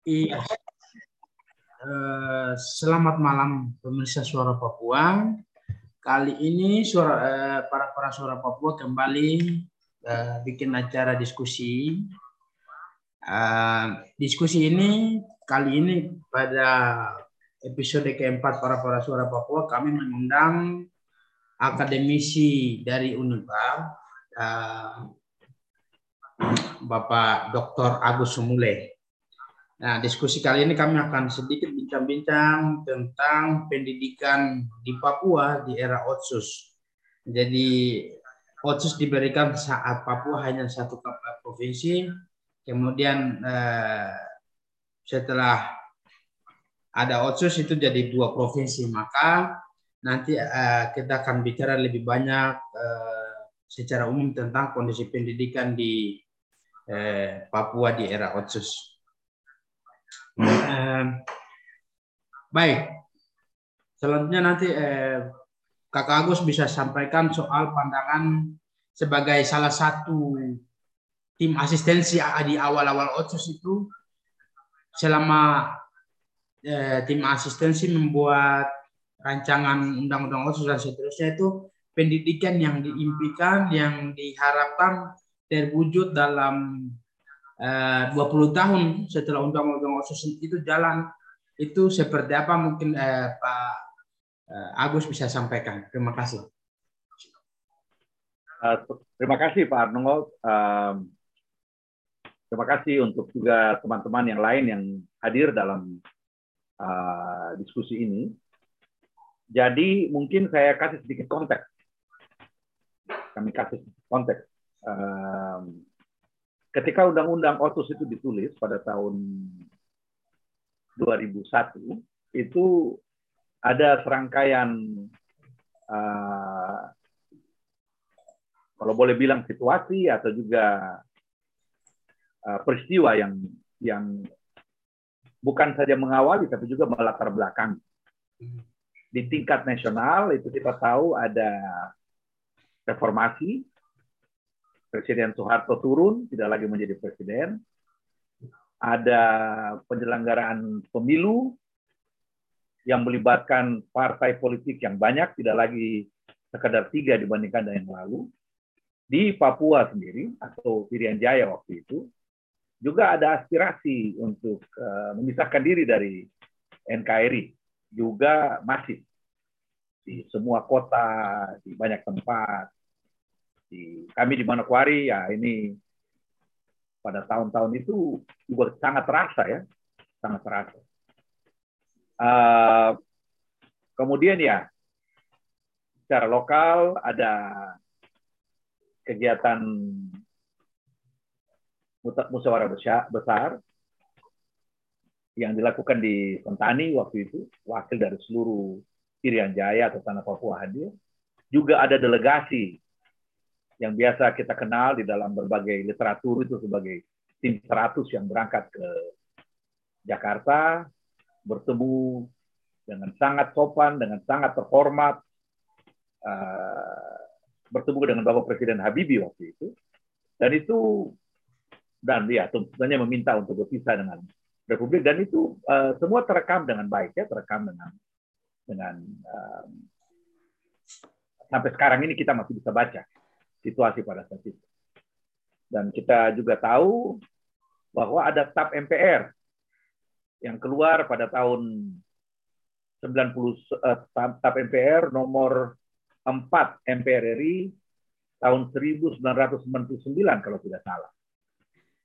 Iya. Eh, selamat malam pemirsa Suara Papua. Kali ini suara eh, para para Suara Papua kembali eh, bikin acara diskusi. diskusi ini kali ini pada episode keempat para para Suara Papua kami mengundang akademisi dari Unibar Bapak Dr. Agus Sumule. Nah, diskusi kali ini kami akan sedikit bincang-bincang tentang pendidikan di Papua di era Otsus. Jadi Otsus diberikan saat Papua hanya satu provinsi, kemudian eh, setelah ada Otsus itu jadi dua provinsi, maka nanti eh, kita akan bicara lebih banyak eh, secara umum tentang kondisi pendidikan di eh, Papua di era Otsus. Baik, selanjutnya nanti eh, Kakak Agus bisa sampaikan soal pandangan sebagai salah satu tim asistensi di awal-awal otsus itu. Selama eh, tim asistensi membuat rancangan undang-undang otsus dan seterusnya itu pendidikan yang diimpikan yang diharapkan terwujud dalam 20 eh, tahun setelah undang-undang otsus itu jalan itu seperti apa mungkin eh, Pak eh, Agus bisa sampaikan. Terima kasih. Uh, terima kasih Pak Arnoldo. Uh, terima kasih untuk juga teman-teman yang lain yang hadir dalam diskusi ini. Jadi mungkin saya kasih sedikit konteks. Kami kasih konteks. Ketika Undang-Undang Otsus itu ditulis pada tahun 2001, itu ada serangkaian uh, kalau boleh bilang situasi atau juga uh, peristiwa yang yang bukan saja mengawali tapi juga melatar belakang. Di tingkat nasional itu kita tahu ada reformasi Presiden Soeharto turun, tidak lagi menjadi presiden. Ada penyelenggaraan pemilu yang melibatkan partai politik yang banyak, tidak lagi sekedar tiga dibandingkan dengan yang lalu. Di Papua sendiri, atau Irian Jaya waktu itu, juga ada aspirasi untuk uh, memisahkan diri dari NKRI. Juga masih di semua kota, di banyak tempat, di kami di Manokwari ya ini pada tahun-tahun itu juga sangat terasa ya, sangat terasa. Uh, kemudian ya secara lokal ada kegiatan musyawarah besar yang dilakukan di Sentani waktu itu, wakil dari seluruh Irian Jaya atau Tanah Papua hadir. Juga ada delegasi yang biasa kita kenal di dalam berbagai literatur itu sebagai tim 100 yang berangkat ke Jakarta bertemu dengan sangat sopan, dengan sangat terhormat, uh, bertemu dengan Bapak Presiden Habibie waktu itu, dan itu dan ya tentunya meminta untuk berpisah dengan Republik. Dan itu uh, semua terekam dengan baik ya, terekam dengan dengan uh, sampai sekarang ini kita masih bisa baca situasi pada saat itu. Dan kita juga tahu bahwa ada TAP MPR yang keluar pada tahun 90 uh, TAP MPR nomor 4 MPR RI tahun 1999 kalau tidak salah.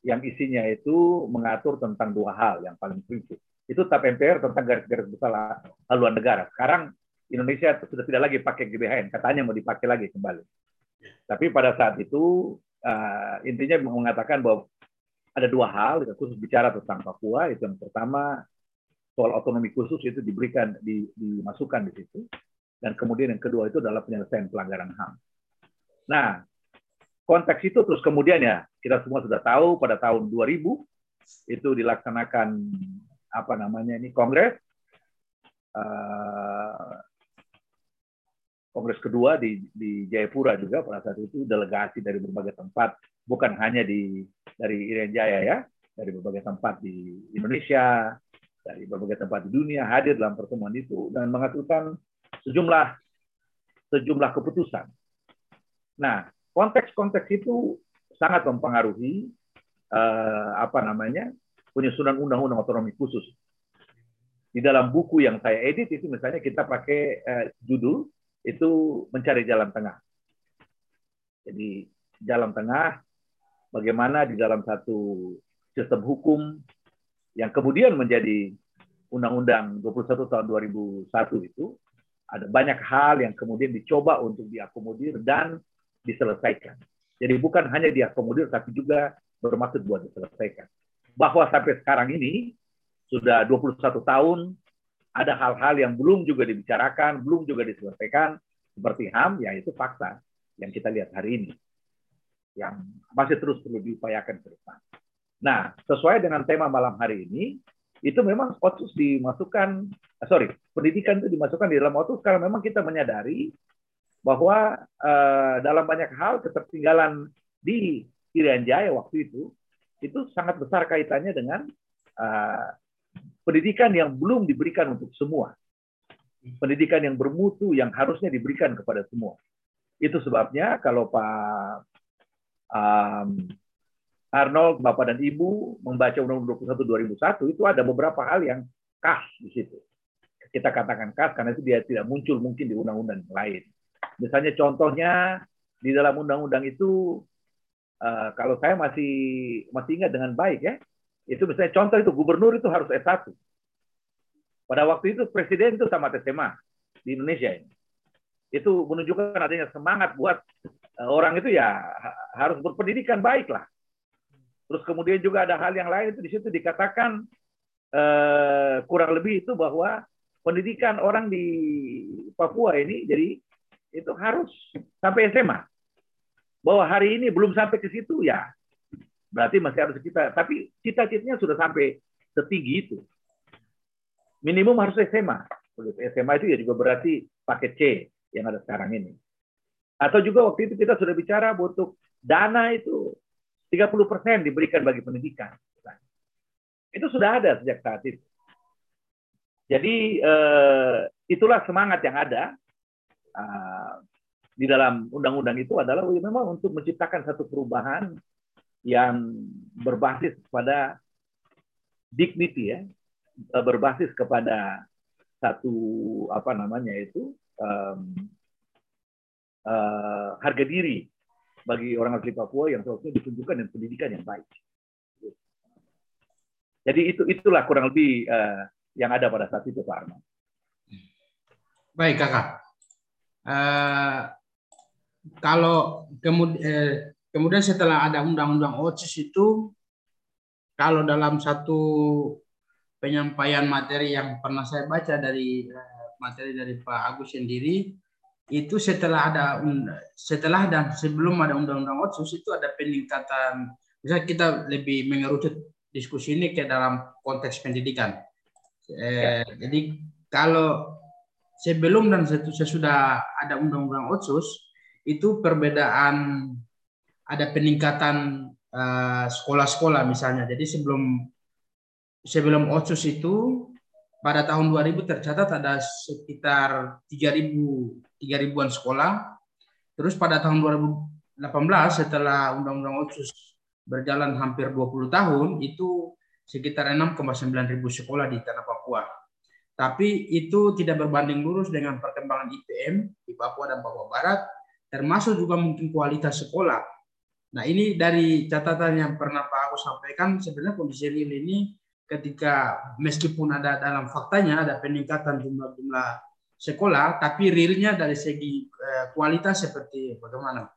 Yang isinya itu mengatur tentang dua hal yang paling prinsip. Itu TAP MPR tentang garis-garis besar haluan negara. Sekarang Indonesia sudah tidak lagi pakai GBHN, katanya mau dipakai lagi kembali. Tapi pada saat itu uh, intinya mengatakan bahwa ada dua hal, khusus bicara tentang Papua. Itu yang pertama soal otonomi khusus itu diberikan, di, dimasukkan di situ. Dan kemudian yang kedua itu adalah penyelesaian pelanggaran HAM. Nah, konteks itu terus kemudian ya kita semua sudah tahu pada tahun 2000 itu dilaksanakan apa namanya ini kongres uh, kongres kedua di, di Jayapura juga pada saat itu delegasi dari berbagai tempat bukan hanya di dari Irian Jaya ya dari berbagai tempat di Indonesia, dari berbagai tempat di dunia hadir dalam pertemuan itu dan mengaturkan sejumlah sejumlah keputusan. Nah, konteks-konteks itu sangat mempengaruhi eh, apa namanya penyusunan undang-undang otonomi khusus. Di dalam buku yang saya edit itu misalnya kita pakai eh, judul itu mencari jalan tengah. Jadi jalan tengah bagaimana di dalam satu sistem hukum yang kemudian menjadi Undang-Undang 21 tahun 2001 itu ada banyak hal yang kemudian dicoba untuk diakomodir dan diselesaikan. Jadi bukan hanya diakomodir tapi juga bermaksud buat diselesaikan. Bahwa sampai sekarang ini sudah 21 tahun ada hal-hal yang belum juga dibicarakan, belum juga diselesaikan seperti HAM, ya itu fakta yang kita lihat hari ini. Yang masih terus perlu diupayakan ke depan. Nah, sesuai dengan tema malam hari ini, itu memang otsus dimasukkan, eh, sorry, pendidikan itu dimasukkan di dalam otsus karena memang kita menyadari bahwa uh, dalam banyak hal ketertinggalan di Irian Jaya waktu itu itu sangat besar kaitannya dengan uh, pendidikan yang belum diberikan untuk semua, pendidikan yang bermutu yang harusnya diberikan kepada semua. Itu sebabnya kalau Pak um, Arnold, Bapak dan Ibu membaca Undang-Undang 21 2001 itu ada beberapa hal yang khas di situ. Kita katakan khas karena itu dia tidak muncul mungkin di undang-undang lain. Misalnya contohnya di dalam undang-undang itu uh, kalau saya masih masih ingat dengan baik ya, itu misalnya contoh itu gubernur itu harus S1. Pada waktu itu presiden itu sama SMA di Indonesia ini. Itu menunjukkan adanya semangat buat uh, orang itu ya harus berpendidikan baik lah Terus kemudian juga ada hal yang lain itu di situ dikatakan eh, kurang lebih itu bahwa pendidikan orang di Papua ini jadi itu harus sampai SMA. Bahwa hari ini belum sampai ke situ ya berarti masih harus kita. Tapi cita-citanya sudah sampai setinggi itu. Minimum harus SMA. SMA itu ya juga berarti paket C yang ada sekarang ini. Atau juga waktu itu kita sudah bicara untuk dana itu 30 persen diberikan bagi pendidikan. Itu sudah ada sejak saat itu. Jadi eh, itulah semangat yang ada uh, di dalam undang-undang itu adalah memang untuk menciptakan satu perubahan yang berbasis pada dignity ya, eh, berbasis kepada satu apa namanya itu um, uh, harga diri bagi orang asli Papua yang seharusnya ditunjukkan dengan pendidikan yang baik. Jadi itu itulah kurang lebih uh, yang ada pada saat itu Pak Arman. Baik kakak. Uh, kalau kemudian, eh, kemudian setelah ada undang-undang OCIS itu, kalau dalam satu penyampaian materi yang pernah saya baca dari materi dari Pak Agus sendiri, itu setelah ada setelah dan sebelum ada undang-undang otsus itu ada peningkatan bisa kita lebih mengerucut diskusi ini ke dalam konteks pendidikan. Eh, ya. Jadi kalau sebelum dan sesudah ada undang-undang otsus itu perbedaan ada peningkatan sekolah sekolah-sekolah misalnya. Jadi sebelum sebelum otsus itu pada tahun 2000 tercatat ada sekitar 3000 tiga ribuan sekolah. Terus pada tahun 2018 setelah Undang-Undang Otsus berjalan hampir 20 tahun itu sekitar 6,9 ribu sekolah di tanah Papua. Tapi itu tidak berbanding lurus dengan perkembangan IPM di Papua dan Papua Barat, termasuk juga mungkin kualitas sekolah. Nah ini dari catatan yang pernah Pak Agus sampaikan, sebenarnya kondisi real ini ketika meskipun ada dalam faktanya ada peningkatan jumlah-jumlah sekolah, tapi realnya dari segi uh, kualitas seperti bagaimana?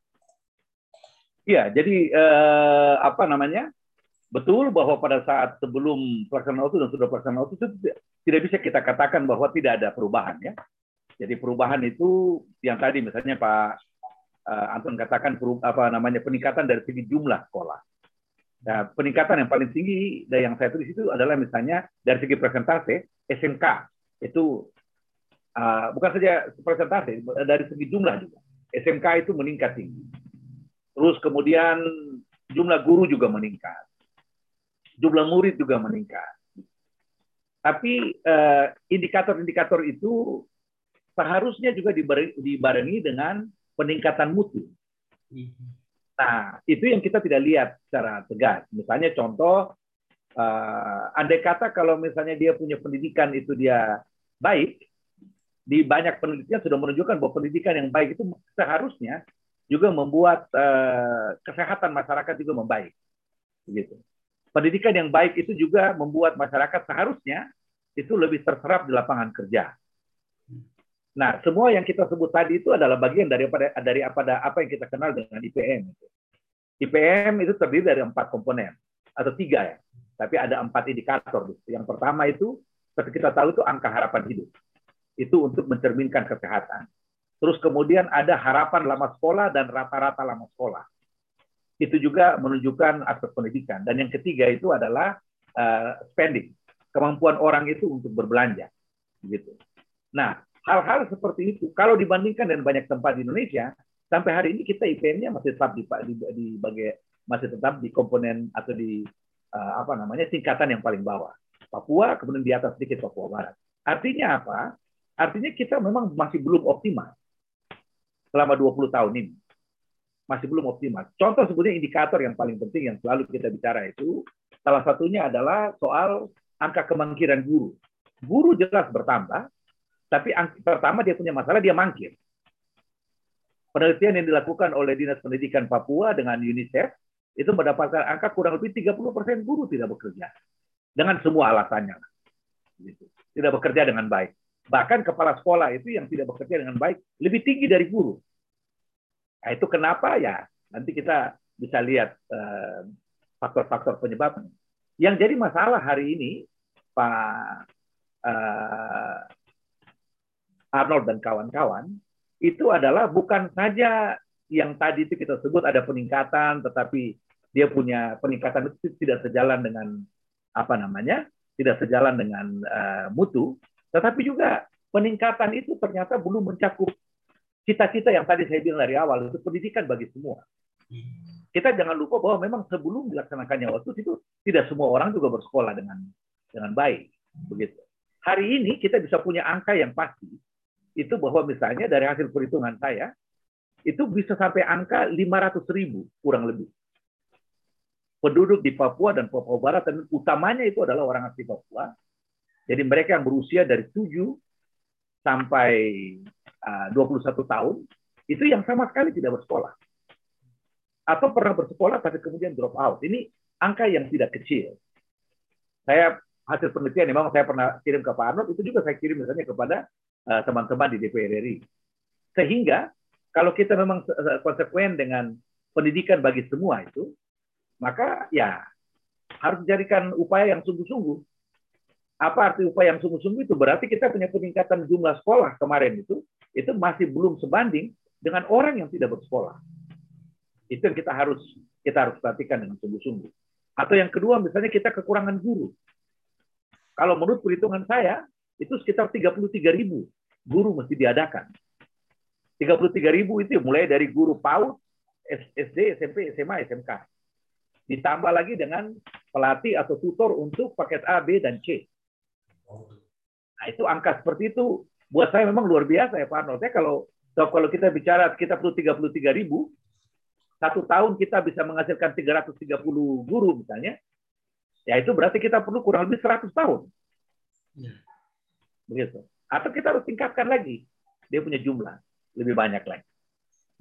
Iya, jadi uh, apa namanya? Betul bahwa pada saat sebelum pelaksanaan itu dan sudah pelaksanaan itu tidak bisa kita katakan bahwa tidak ada perubahan ya. Jadi perubahan itu yang tadi misalnya Pak Anton katakan apa namanya peningkatan dari segi jumlah sekolah. Nah, peningkatan yang paling tinggi dari yang saya tulis itu adalah misalnya dari segi presentasi SMK itu Uh, bukan saja persentase, dari segi jumlah juga. SMK itu meningkat tinggi. Terus kemudian jumlah guru juga meningkat. jumlah murid juga meningkat. Tapi eh, indikator-indikator itu seharusnya juga dibarengi dengan peningkatan mutu. Nah, itu yang kita tidak lihat secara tegas. Misalnya contoh, uh, andai kata kalau misalnya dia punya pendidikan itu dia baik, di banyak penelitian sudah menunjukkan bahwa pendidikan yang baik itu seharusnya juga membuat uh, kesehatan masyarakat juga membaik. Begitu. Pendidikan yang baik itu juga membuat masyarakat seharusnya itu lebih terserap di lapangan kerja. Nah, semua yang kita sebut tadi itu adalah bagian daripada dari apa apa yang kita kenal dengan IPM. IPM itu terdiri dari empat komponen atau tiga ya, tapi ada empat indikator. Yang pertama itu seperti kita tahu itu angka harapan hidup. Itu untuk mencerminkan kesehatan. Terus kemudian ada harapan lama sekolah dan rata-rata lama sekolah. Itu juga menunjukkan aspek pendidikan. Dan yang ketiga itu adalah uh, spending, kemampuan orang itu untuk berbelanja. Gitu. Nah, hal-hal seperti itu kalau dibandingkan dengan banyak tempat di Indonesia, sampai hari ini kita IPM-nya masih tetap di, di, di bagai masih tetap di komponen atau di uh, apa namanya tingkatan yang paling bawah. Papua kemudian di atas sedikit Papua Barat. Artinya apa? Artinya kita memang masih belum optimal selama 20 tahun ini. Masih belum optimal. Contoh sebetulnya indikator yang paling penting yang selalu kita bicara itu, salah satunya adalah soal angka kemangkiran guru. Guru jelas bertambah, tapi pertama dia punya masalah, dia mangkir. Penelitian yang dilakukan oleh Dinas Pendidikan Papua dengan UNICEF itu mendapatkan angka kurang lebih 30% guru tidak bekerja. Dengan semua alasannya. Gitu. Tidak bekerja dengan baik. Bahkan kepala sekolah itu yang tidak bekerja dengan baik lebih tinggi dari guru. Nah, itu kenapa ya? Nanti kita bisa lihat eh, faktor-faktor uh, penyebabnya. Yang jadi masalah hari ini, Pak uh, Arnold dan kawan-kawan, itu adalah bukan saja yang tadi itu kita sebut ada peningkatan, tetapi dia punya peningkatan itu tidak sejalan dengan apa namanya, tidak sejalan dengan uh, mutu, tetapi juga peningkatan itu ternyata belum mencakup cita-cita yang tadi saya bilang dari awal itu pendidikan bagi semua. Kita jangan lupa bahwa memang sebelum dilaksanakannya waktu itu tidak semua orang juga bersekolah dengan dengan baik, begitu. Hari ini kita bisa punya angka yang pasti itu bahwa misalnya dari hasil perhitungan saya itu bisa sampai angka 500 ribu kurang lebih penduduk di Papua dan Papua Barat dan utamanya itu adalah orang asli Papua jadi mereka yang berusia dari 7 sampai uh, 21 tahun itu yang sama sekali tidak bersekolah. Atau pernah bersekolah tapi kemudian drop out. Ini angka yang tidak kecil. Saya hasil penelitian memang saya pernah kirim ke Pak Arnold itu juga saya kirim misalnya kepada teman-teman di DPR RI. Sehingga kalau kita memang konsekuen dengan pendidikan bagi semua itu, maka ya harus dijadikan upaya yang sungguh-sungguh apa arti upaya yang sungguh-sungguh itu? Berarti kita punya peningkatan jumlah sekolah kemarin itu, itu masih belum sebanding dengan orang yang tidak bersekolah. Itu yang kita harus kita harus perhatikan dengan sungguh-sungguh. Atau yang kedua, misalnya kita kekurangan guru. Kalau menurut perhitungan saya, itu sekitar 33 ribu guru mesti diadakan. 33 ribu itu mulai dari guru PAUD, SD, SMP, SMA, SMK. Ditambah lagi dengan pelatih atau tutor untuk paket A, B, dan C. Nah, itu angka seperti itu buat saya memang luar biasa ya Pak Arnold. Ya, kalau kalau kita bicara kita perlu 33 ribu, satu tahun kita bisa menghasilkan 330 guru misalnya, ya itu berarti kita perlu kurang lebih 100 tahun. Begitu. Atau kita harus tingkatkan lagi dia punya jumlah lebih banyak lagi.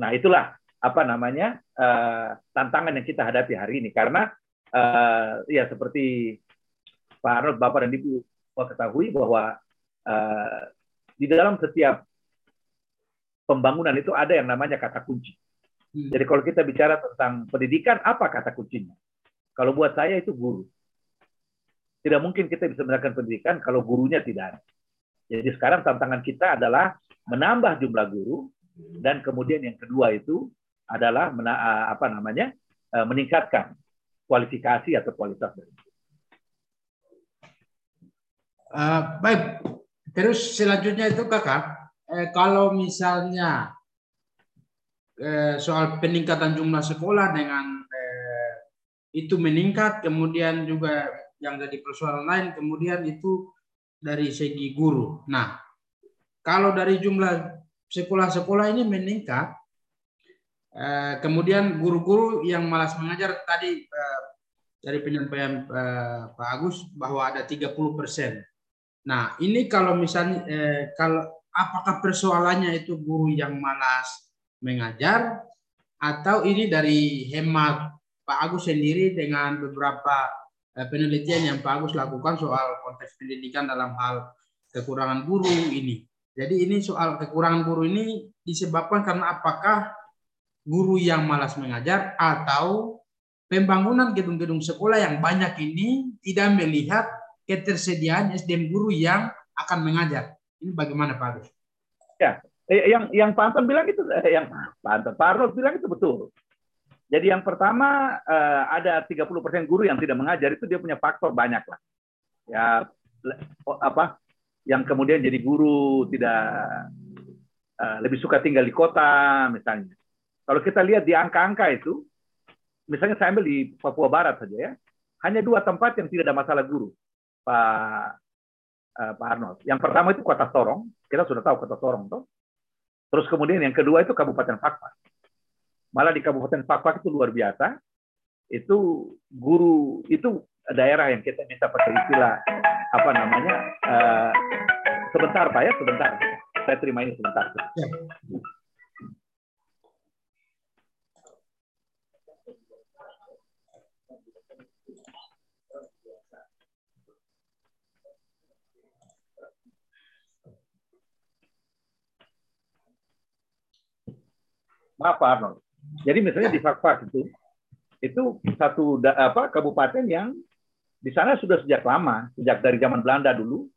Nah itulah apa namanya uh, tantangan yang kita hadapi hari ini karena uh, ya seperti Pak Arnold, Bapak dan Ibu ketahui bahwa uh, di dalam setiap pembangunan itu ada yang namanya kata kunci. Hmm. Jadi kalau kita bicara tentang pendidikan, apa kata kuncinya? Kalau buat saya itu guru. Tidak mungkin kita bisa melakukan pendidikan kalau gurunya tidak ada. Jadi sekarang tantangan kita adalah menambah jumlah guru dan kemudian yang kedua itu adalah mena, apa namanya eh, meningkatkan kualifikasi atau kualitas dari Uh, baik, terus selanjutnya itu kakak, eh, kalau misalnya eh, soal peningkatan jumlah sekolah dengan eh, itu meningkat, kemudian juga yang jadi persoalan lain, kemudian itu dari segi guru. Nah, kalau dari jumlah sekolah-sekolah ini meningkat, eh, kemudian guru-guru yang malas mengajar tadi eh, dari penyampaian eh, Pak Agus bahwa ada 30 persen. Nah, ini kalau misalnya kalau apakah persoalannya itu guru yang malas mengajar atau ini dari hemat Pak Agus sendiri dengan beberapa penelitian yang Pak Agus lakukan soal konteks pendidikan dalam hal kekurangan guru ini. Jadi ini soal kekurangan guru ini disebabkan karena apakah guru yang malas mengajar atau pembangunan gedung-gedung sekolah yang banyak ini tidak melihat ketersediaan SDM guru yang akan mengajar. Ini bagaimana Pak Agus? Ya, eh, yang yang Pak Anton bilang itu, eh, yang Pak Anton, Pak Arnold bilang itu betul. Jadi yang pertama eh, ada 30% guru yang tidak mengajar itu dia punya faktor banyak lah. Ya apa yang kemudian jadi guru tidak uh, lebih suka tinggal di kota misalnya. Kalau kita lihat di angka-angka itu, misalnya saya ambil di Papua Barat saja ya, hanya dua tempat yang tidak ada masalah guru, Pak uh, Pak Arnold. Yang pertama itu Kota Sorong, kita sudah tahu Kota Sorong tuh. Terus kemudian yang kedua itu Kabupaten Fakfak. Malah di Kabupaten Fakfak itu luar biasa. Itu guru itu daerah yang kita bisa pakai istilah apa namanya uh, sebentar pak ya sebentar saya terima ini sebentar ya. Maaf Pak Arnold. Jadi misalnya di Fakfak itu, itu satu apa kabupaten yang di sana sudah sejak lama, sejak dari zaman Belanda dulu,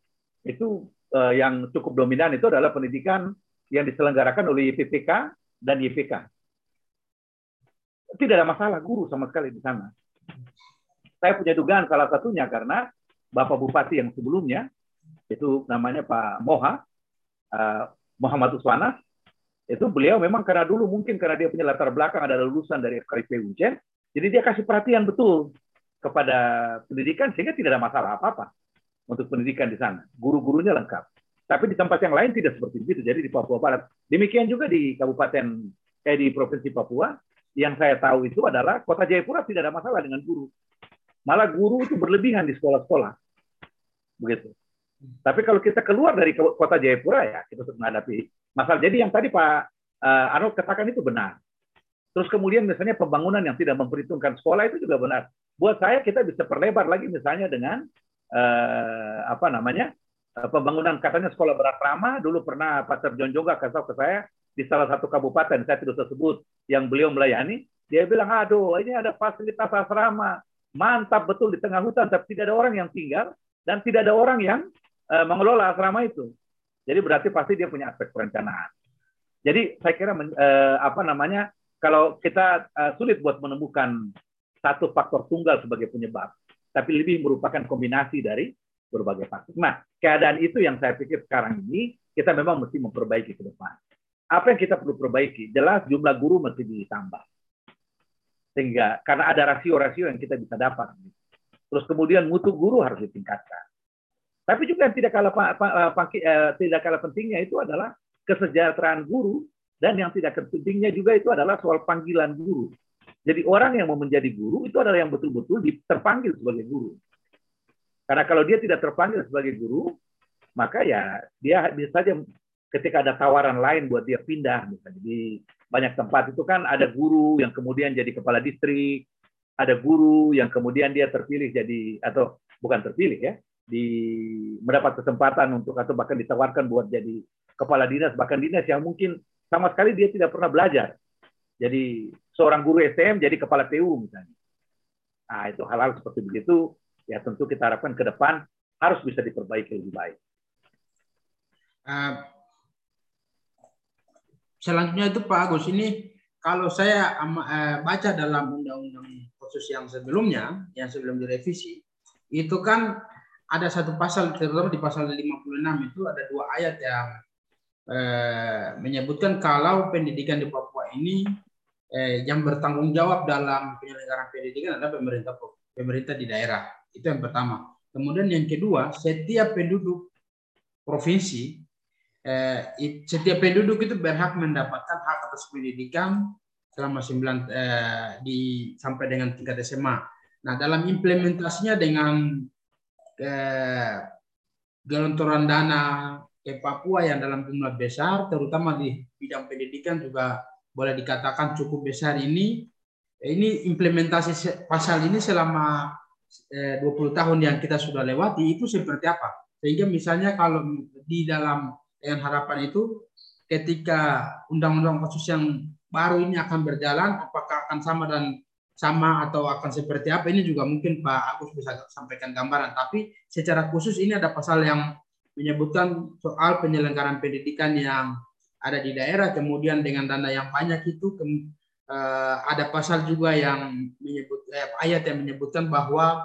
itu uh, yang cukup dominan itu adalah pendidikan yang diselenggarakan oleh YPPK dan YPK. Tidak ada masalah guru sama sekali di sana. Saya punya dugaan salah satunya karena Bapak Bupati yang sebelumnya, itu namanya Pak Moha, uh, Muhammad Uswana, itu beliau memang karena dulu mungkin karena dia punya latar belakang ada lulusan dari FKIP Uncen, jadi dia kasih perhatian betul kepada pendidikan sehingga tidak ada masalah apa-apa untuk pendidikan di sana. Guru-gurunya lengkap. Tapi di tempat yang lain tidak seperti itu. Jadi di Papua Barat. Demikian juga di Kabupaten eh di Provinsi Papua yang saya tahu itu adalah Kota Jayapura tidak ada masalah dengan guru. Malah guru itu berlebihan di sekolah-sekolah. Begitu. Tapi kalau kita keluar dari Kota Jayapura ya kita harus menghadapi masalah. Jadi yang tadi Pak eh, Arnold katakan itu benar. Terus kemudian misalnya pembangunan yang tidak memperhitungkan sekolah itu juga benar buat saya kita bisa perlebar lagi misalnya dengan uh, apa namanya uh, pembangunan katanya sekolah berasrama dulu pernah Pak John Joga kasih ke saya di salah satu kabupaten saya tidak sebut yang beliau melayani dia bilang aduh ini ada fasilitas asrama mantap betul di tengah hutan tapi tidak ada orang yang tinggal dan tidak ada orang yang uh, mengelola asrama itu jadi berarti pasti dia punya aspek perencanaan jadi saya kira uh, apa namanya kalau kita uh, sulit buat menemukan satu faktor tunggal sebagai penyebab, tapi lebih merupakan kombinasi dari berbagai faktor. Nah, keadaan itu yang saya pikir sekarang ini kita memang mesti memperbaiki ke depan. Apa yang kita perlu perbaiki? Jelas jumlah guru mesti ditambah. Sehingga karena ada rasio-rasio yang kita bisa dapat. Terus kemudian mutu guru harus ditingkatkan. Tapi juga yang tidak kalah eh, tidak kalah pentingnya itu adalah kesejahteraan guru dan yang tidak pentingnya juga itu adalah soal panggilan guru. Jadi orang yang mau menjadi guru itu adalah yang betul-betul terpanggil sebagai guru. Karena kalau dia tidak terpanggil sebagai guru, maka ya dia bisa saja ketika ada tawaran lain buat dia pindah misalnya di banyak tempat itu kan ada guru yang kemudian jadi kepala distrik, ada guru yang kemudian dia terpilih jadi atau bukan terpilih ya, di mendapat kesempatan untuk atau bahkan ditawarkan buat jadi kepala dinas bahkan dinas yang mungkin sama sekali dia tidak pernah belajar jadi seorang guru STM jadi kepala TU misalnya. Nah, itu hal-hal seperti begitu ya tentu kita harapkan ke depan harus bisa diperbaiki lebih baik. Uh, selanjutnya itu Pak Agus ini kalau saya uh, baca dalam undang-undang khusus yang sebelumnya yang sebelum direvisi itu kan ada satu pasal terutama di pasal 56 itu ada dua ayat yang uh, menyebutkan kalau pendidikan di Papua ini eh, yang bertanggung jawab dalam penyelenggaraan pendidikan adalah pemerintah pemerintah di daerah. Itu yang pertama. Kemudian yang kedua, setiap penduduk provinsi, eh, setiap penduduk itu berhak mendapatkan hak atas pendidikan selama sembilan eh, di sampai dengan tingkat SMA. Nah, dalam implementasinya dengan eh, gelontoran dana ke Papua yang dalam jumlah besar, terutama di bidang pendidikan juga boleh dikatakan cukup besar ini. Ini implementasi pasal ini selama 20 eh, tahun yang kita sudah lewati itu seperti apa? Sehingga misalnya kalau di dalam dengan harapan itu ketika undang-undang khusus yang baru ini akan berjalan, apakah akan sama dan sama atau akan seperti apa ini juga mungkin Pak Agus bisa sampaikan gambaran. Tapi secara khusus ini ada pasal yang menyebutkan soal penyelenggaraan pendidikan yang ada di daerah, kemudian dengan dana yang banyak itu ke, uh, ada pasal juga yang menyebut eh, ayat yang menyebutkan bahwa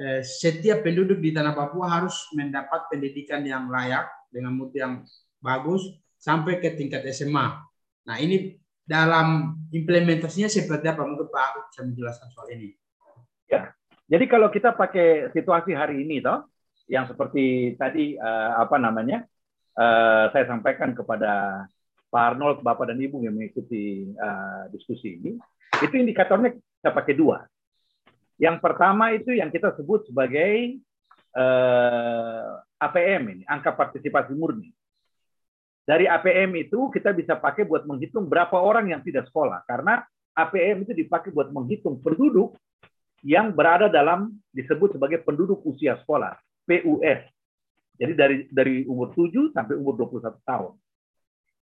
eh, setiap penduduk di tanah Papua harus mendapat pendidikan yang layak dengan mutu yang bagus sampai ke tingkat SMA. Nah ini dalam implementasinya seperti apa? Mungkin Pak Agus bisa menjelaskan soal ini. Ya, jadi kalau kita pakai situasi hari ini, toh, yang seperti tadi uh, apa namanya, uh, saya sampaikan kepada Pak Arnold, Bapak dan Ibu yang mengikuti uh, diskusi ini, itu indikatornya kita pakai dua. Yang pertama itu yang kita sebut sebagai uh, APM ini, angka partisipasi murni. Dari APM itu kita bisa pakai buat menghitung berapa orang yang tidak sekolah. Karena APM itu dipakai buat menghitung penduduk yang berada dalam disebut sebagai penduduk usia sekolah, PUS. Jadi dari dari umur 7 sampai umur 21 tahun.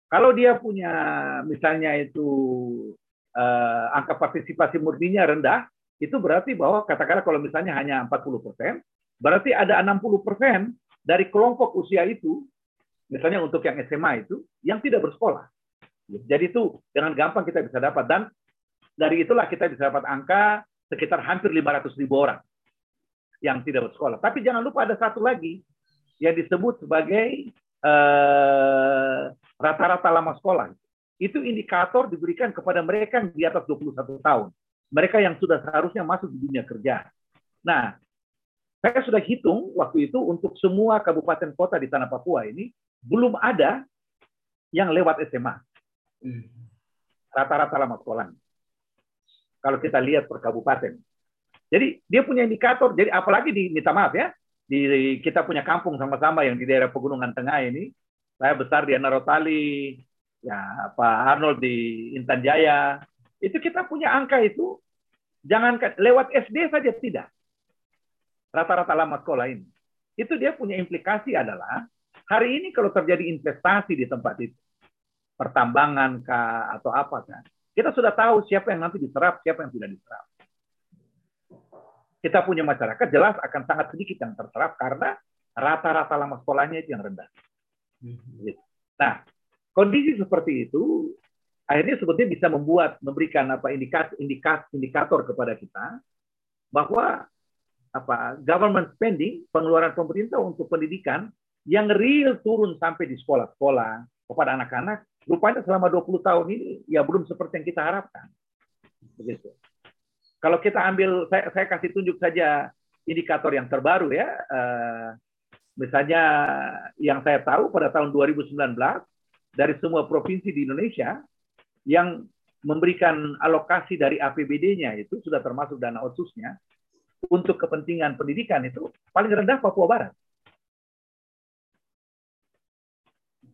Kalau dia punya misalnya itu eh, angka partisipasi murninya rendah, itu berarti bahwa katakanlah kalau misalnya hanya 40 persen, berarti ada 60 persen dari kelompok usia itu misalnya untuk yang SMA itu yang tidak bersekolah. Jadi itu dengan gampang kita bisa dapat dan dari itulah kita bisa dapat angka sekitar hampir 500 ribu orang yang tidak bersekolah. Tapi jangan lupa ada satu lagi yang disebut sebagai eh, rata-rata uh, lama sekolah. Itu indikator diberikan kepada mereka yang di atas 21 tahun. Mereka yang sudah seharusnya masuk di dunia kerja. Nah, saya sudah hitung waktu itu untuk semua kabupaten kota di tanah Papua ini belum ada yang lewat SMA. Hmm. Rata-rata lama sekolah. Kalau kita lihat per kabupaten. Jadi dia punya indikator. Jadi apalagi di minta maaf ya, di kita punya kampung sama-sama yang di daerah pegunungan tengah ini. Saya besar di Anarotali, ya Pak Arnold di Intan Jaya. Itu kita punya angka itu. Jangan lewat SD saja tidak. Rata-rata lama sekolah ini. Itu dia punya implikasi adalah Hari ini kalau terjadi investasi di tempat itu, pertambangan kah atau apa kan, kita sudah tahu siapa yang nanti diserap, siapa yang tidak diserap. Kita punya masyarakat jelas akan sangat sedikit yang terserap karena rata-rata lama sekolahnya itu yang rendah. Nah, kondisi seperti itu akhirnya sebetulnya bisa membuat memberikan apa indikator indikator, indikator kepada kita bahwa apa government spending pengeluaran pemerintah untuk pendidikan yang real turun sampai di sekolah-sekolah kepada anak-anak, rupanya selama 20 tahun ini ya belum seperti yang kita harapkan. Begitu. Kalau kita ambil, saya, saya kasih tunjuk saja indikator yang terbaru ya. Uh, misalnya yang saya tahu pada tahun 2019 dari semua provinsi di Indonesia yang memberikan alokasi dari APBD-nya itu sudah termasuk dana otsusnya untuk kepentingan pendidikan itu paling rendah Papua Barat.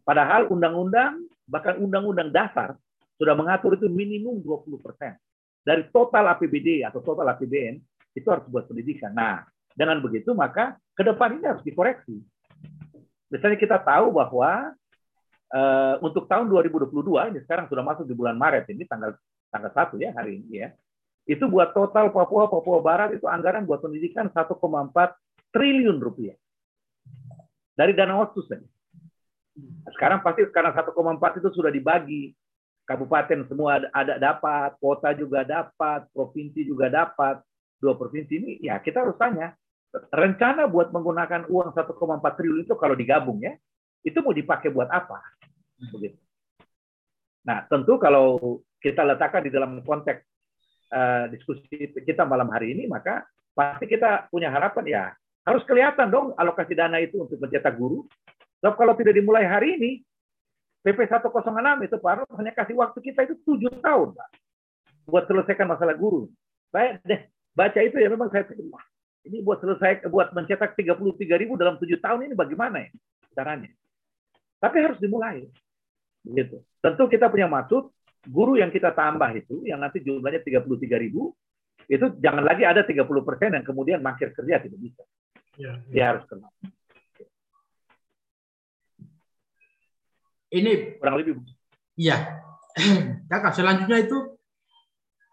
Padahal undang-undang, bahkan undang-undang dasar sudah mengatur itu minimum 20 persen. Dari total APBD atau total APBN, itu harus buat pendidikan. Nah, dengan begitu maka ke depan ini harus dikoreksi. Misalnya kita tahu bahwa uh, untuk tahun 2022 ini sekarang sudah masuk di bulan Maret ini tanggal tanggal 1 ya hari ini ya. Itu buat total Papua Papua Barat itu anggaran buat pendidikan 1,4 triliun rupiah. Dari dana otsus saja. Sekarang pasti karena 1,4 itu sudah dibagi. Kabupaten semua ada dapat, kota juga dapat, provinsi juga dapat. Dua provinsi ini ya kita harus tanya, rencana buat menggunakan uang 1,4 triliun itu kalau digabung ya, itu mau dipakai buat apa? Begitu. Nah, tentu kalau kita letakkan di dalam konteks uh, diskusi kita malam hari ini, maka pasti kita punya harapan ya harus kelihatan dong alokasi dana itu untuk mencetak guru. Sebab kalau tidak dimulai hari ini, PP 106 itu Pak Arnold hanya kasih waktu kita itu tujuh tahun, Pak, buat selesaikan masalah guru. Saya deh baca itu ya memang saya pikir, wah, ini buat selesai buat mencetak 33 ribu dalam tujuh tahun ini bagaimana ya caranya? Tapi harus dimulai. Begitu. Tentu kita punya maksud guru yang kita tambah itu yang nanti jumlahnya 33 ribu itu jangan lagi ada 30 persen yang kemudian makin kerja tidak bisa. Ya, ya. Dia harus kenal. Ini kurang lebih. Iya. Kakak, selanjutnya itu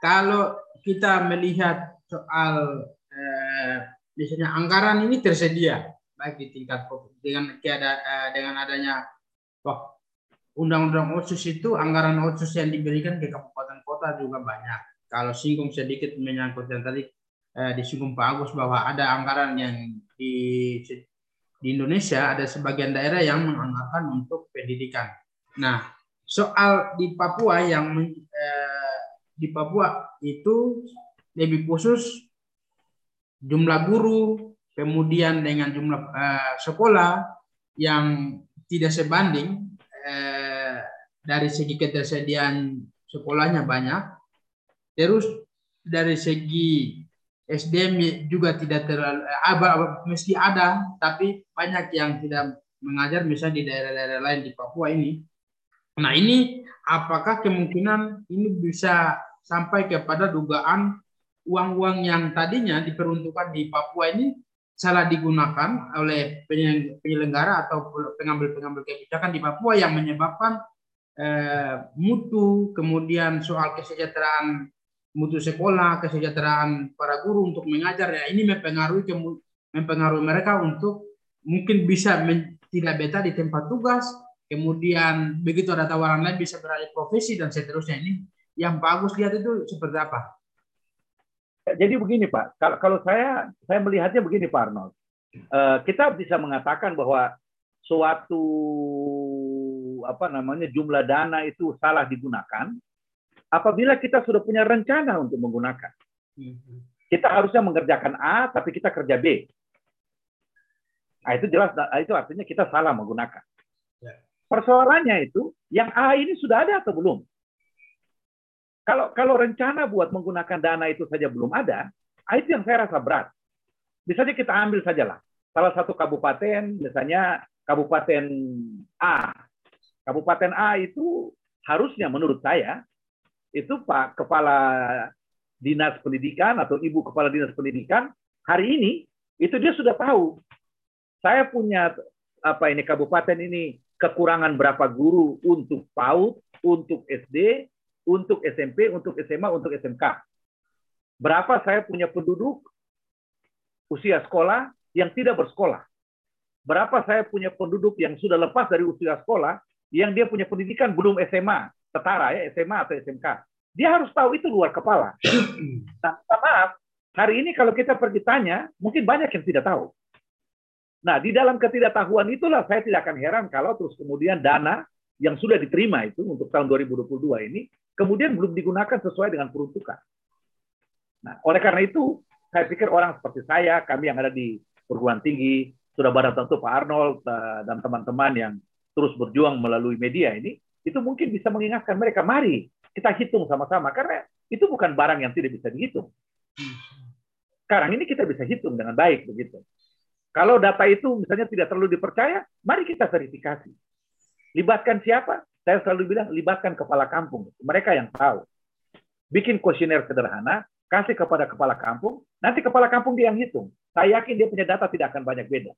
kalau kita melihat soal eh, misalnya anggaran ini tersedia baik di tingkat dengan tiada eh, dengan adanya wah, undang-undang otsus itu anggaran otsus yang diberikan ke kabupaten kota juga banyak. Kalau singgung sedikit menyangkut yang tadi eh, disinggung Pak Agus bahwa ada anggaran yang di di Indonesia ada sebagian daerah yang menganggarkan untuk pendidikan. Nah, soal di Papua yang eh, di Papua itu lebih khusus jumlah guru, kemudian dengan jumlah eh, sekolah yang tidak sebanding eh, dari segi ketersediaan sekolahnya banyak. Terus dari segi SDM juga tidak terlalu eh, meski ada tapi banyak yang tidak mengajar misalnya di daerah-daerah lain di Papua ini. Nah ini apakah kemungkinan ini bisa sampai kepada dugaan uang-uang yang tadinya diperuntukkan di Papua ini salah digunakan oleh penyelenggara atau pengambil-pengambil kebijakan di Papua yang menyebabkan eh, mutu kemudian soal kesejahteraan mutu sekolah, kesejahteraan para guru untuk mengajar ya ini mempengaruhi mempengaruhi mereka untuk mungkin bisa men, tidak betah di tempat tugas, kemudian begitu ada tawaran lain bisa beralih profesi dan seterusnya. Ini yang bagus lihat itu seperti apa? Jadi begini Pak, kalau kalau saya saya melihatnya begini Pak Arnold, uh, kita bisa mengatakan bahwa suatu apa namanya jumlah dana itu salah digunakan apabila kita sudah punya rencana untuk menggunakan. Mhm. Kita harusnya mengerjakan A, tapi kita kerja B. Nah, itu jelas, nah, itu artinya kita salah menggunakan. Ya. Persoalannya itu, yang A ini sudah ada atau belum? Kalau kalau rencana buat menggunakan dana itu saja belum ada, itu yang saya rasa berat. Misalnya kita ambil sajalah salah satu kabupaten, misalnya kabupaten A. Kabupaten A itu harusnya menurut saya itu Pak Kepala Dinas Pendidikan atau Ibu Kepala Dinas Pendidikan hari ini itu dia sudah tahu saya punya apa ini kabupaten ini kekurangan berapa guru untuk PAUD, untuk SD, untuk SMP, untuk SMA, untuk SMK. Berapa saya punya penduduk usia sekolah yang tidak bersekolah. Berapa saya punya penduduk yang sudah lepas dari usia sekolah yang dia punya pendidikan belum SMA setara ya SMA atau SMK. Dia harus tahu itu luar kepala. Nah, maaf, hari ini kalau kita pergi tanya, mungkin banyak yang tidak tahu. Nah, di dalam ketidaktahuan itulah saya tidak akan heran kalau terus kemudian dana yang sudah diterima itu untuk tahun 2022 ini kemudian belum digunakan sesuai dengan peruntukan. Nah, oleh karena itu, saya pikir orang seperti saya, kami yang ada di perguruan tinggi, sudah barang tentu Pak Arnold eh, dan teman-teman yang terus berjuang melalui media ini, itu mungkin bisa mengingatkan mereka, mari kita hitung sama-sama karena itu bukan barang yang tidak bisa dihitung. Sekarang ini kita bisa hitung dengan baik begitu. Kalau data itu misalnya tidak terlalu dipercaya, mari kita verifikasi. Libatkan siapa? Saya selalu bilang libatkan kepala kampung, mereka yang tahu. Bikin kuesioner sederhana, kasih kepada kepala kampung, nanti kepala kampung dia yang hitung. Saya yakin dia punya data tidak akan banyak beda.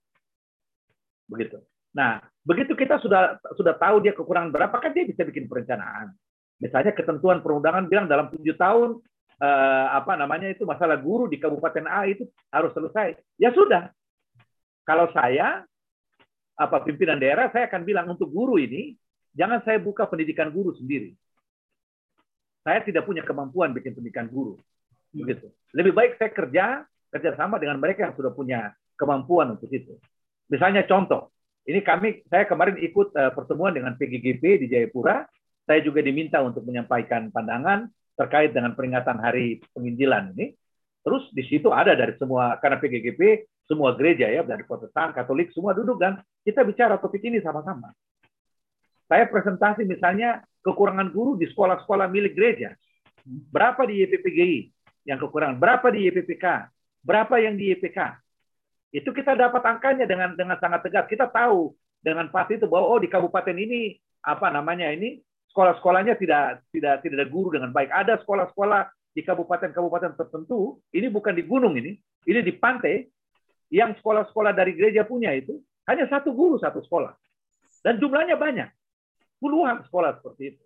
Begitu. Nah, begitu kita sudah sudah tahu dia kekurangan berapa, kan dia bisa bikin perencanaan. Misalnya ketentuan perundangan bilang dalam tujuh tahun eh, apa namanya itu masalah guru di Kabupaten A itu harus selesai. Ya sudah. Kalau saya apa pimpinan daerah, saya akan bilang untuk guru ini jangan saya buka pendidikan guru sendiri. Saya tidak punya kemampuan bikin pendidikan guru. Begitu. Lebih baik saya kerja kerjasama dengan mereka yang sudah punya kemampuan untuk itu. Misalnya contoh, ini kami saya kemarin ikut uh, pertemuan dengan PGGP di Jayapura. saya juga diminta untuk menyampaikan pandangan terkait dengan peringatan Hari Penginjilan ini. Terus di situ ada dari semua karena PGGP semua gereja ya dari Protestan, Katolik semua duduk dan kita bicara topik ini sama-sama. Saya presentasi misalnya kekurangan guru di sekolah-sekolah milik gereja. Berapa di YPPGI yang kekurangan? Berapa di YPPK? Berapa yang di YPK? Itu kita dapat angkanya dengan dengan sangat tegas. Kita tahu dengan pasti itu bahwa oh di kabupaten ini apa namanya ini sekolah-sekolahnya tidak tidak tidak ada guru dengan baik. Ada sekolah-sekolah di kabupaten-kabupaten tertentu, ini bukan di gunung ini, ini di pantai, yang sekolah-sekolah dari gereja punya itu hanya satu guru satu sekolah. Dan jumlahnya banyak. Puluhan sekolah seperti itu.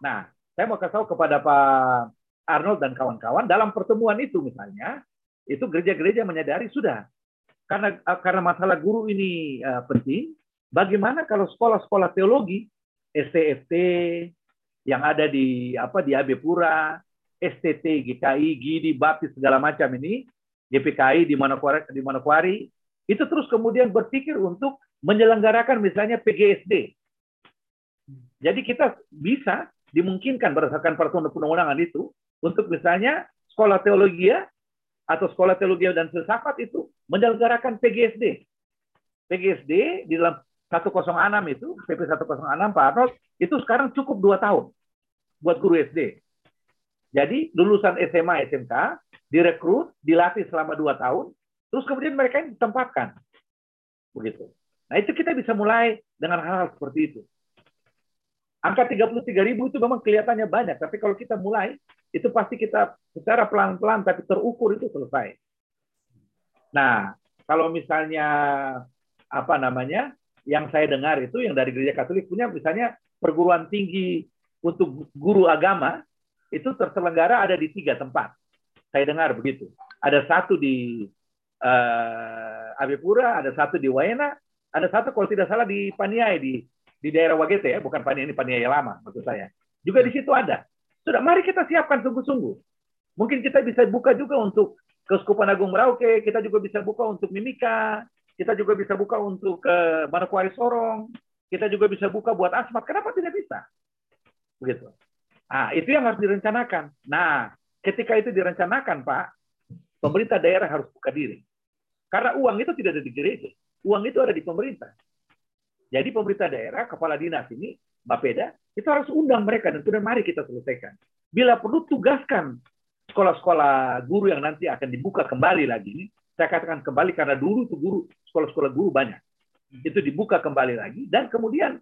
Nah, saya mau kasih tahu kepada Pak Arnold dan kawan-kawan, dalam pertemuan itu misalnya, itu gereja-gereja menyadari sudah. Karena karena masalah guru ini uh, penting, bagaimana kalau sekolah-sekolah teologi, STFT, yang ada di apa di AB Pura, STT, GKI, GIDI, Baptis segala macam ini GPKI di Manokwari, di Manokwari itu terus kemudian berpikir untuk menyelenggarakan misalnya PGSD. Jadi kita bisa dimungkinkan berdasarkan peraturan perundang-undangan itu untuk misalnya sekolah teologi ya atau sekolah teologi dan filsafat itu menyelenggarakan PGSD. PGSD di dalam 106 itu, PP 106 Pak Arnold, itu sekarang cukup dua tahun buat guru SD. Jadi lulusan SMA, SMK direkrut, dilatih selama dua tahun, terus kemudian mereka ditempatkan. Begitu. Nah itu kita bisa mulai dengan hal-hal seperti itu. Angka 33 ribu itu memang kelihatannya banyak, tapi kalau kita mulai, itu pasti kita secara pelan-pelan tapi terukur itu selesai. Nah, kalau misalnya apa namanya, yang saya dengar itu yang dari gereja Katolik punya misalnya perguruan tinggi untuk guru agama itu terselenggara ada di tiga tempat. Saya dengar begitu. Ada satu di uh, Abipura, ada satu di Waena, ada satu kalau tidak salah di Paniai di di daerah Wagete ya, bukan Paniai ini Paniai lama maksud saya. Juga di situ ada. Sudah, mari kita siapkan sungguh-sungguh. Mungkin kita bisa buka juga untuk Keuskupan Agung Merauke, kita juga bisa buka untuk Mimika, kita juga bisa buka untuk ke uh, Manokwari Sorong, kita juga bisa buka buat Asmat. Kenapa tidak bisa? Begitu. Nah, itu yang harus direncanakan. Nah, Ketika itu direncanakan, Pak, pemerintah daerah harus buka diri. Karena uang itu tidak ada di gereja. Uang itu ada di pemerintah. Jadi pemerintah daerah, kepala dinas ini, Bapeda, itu harus undang mereka dan kemudian mari kita selesaikan. Bila perlu tugaskan sekolah-sekolah guru yang nanti akan dibuka kembali lagi ini, saya katakan kembali karena dulu itu guru sekolah-sekolah guru banyak. Itu dibuka kembali lagi dan kemudian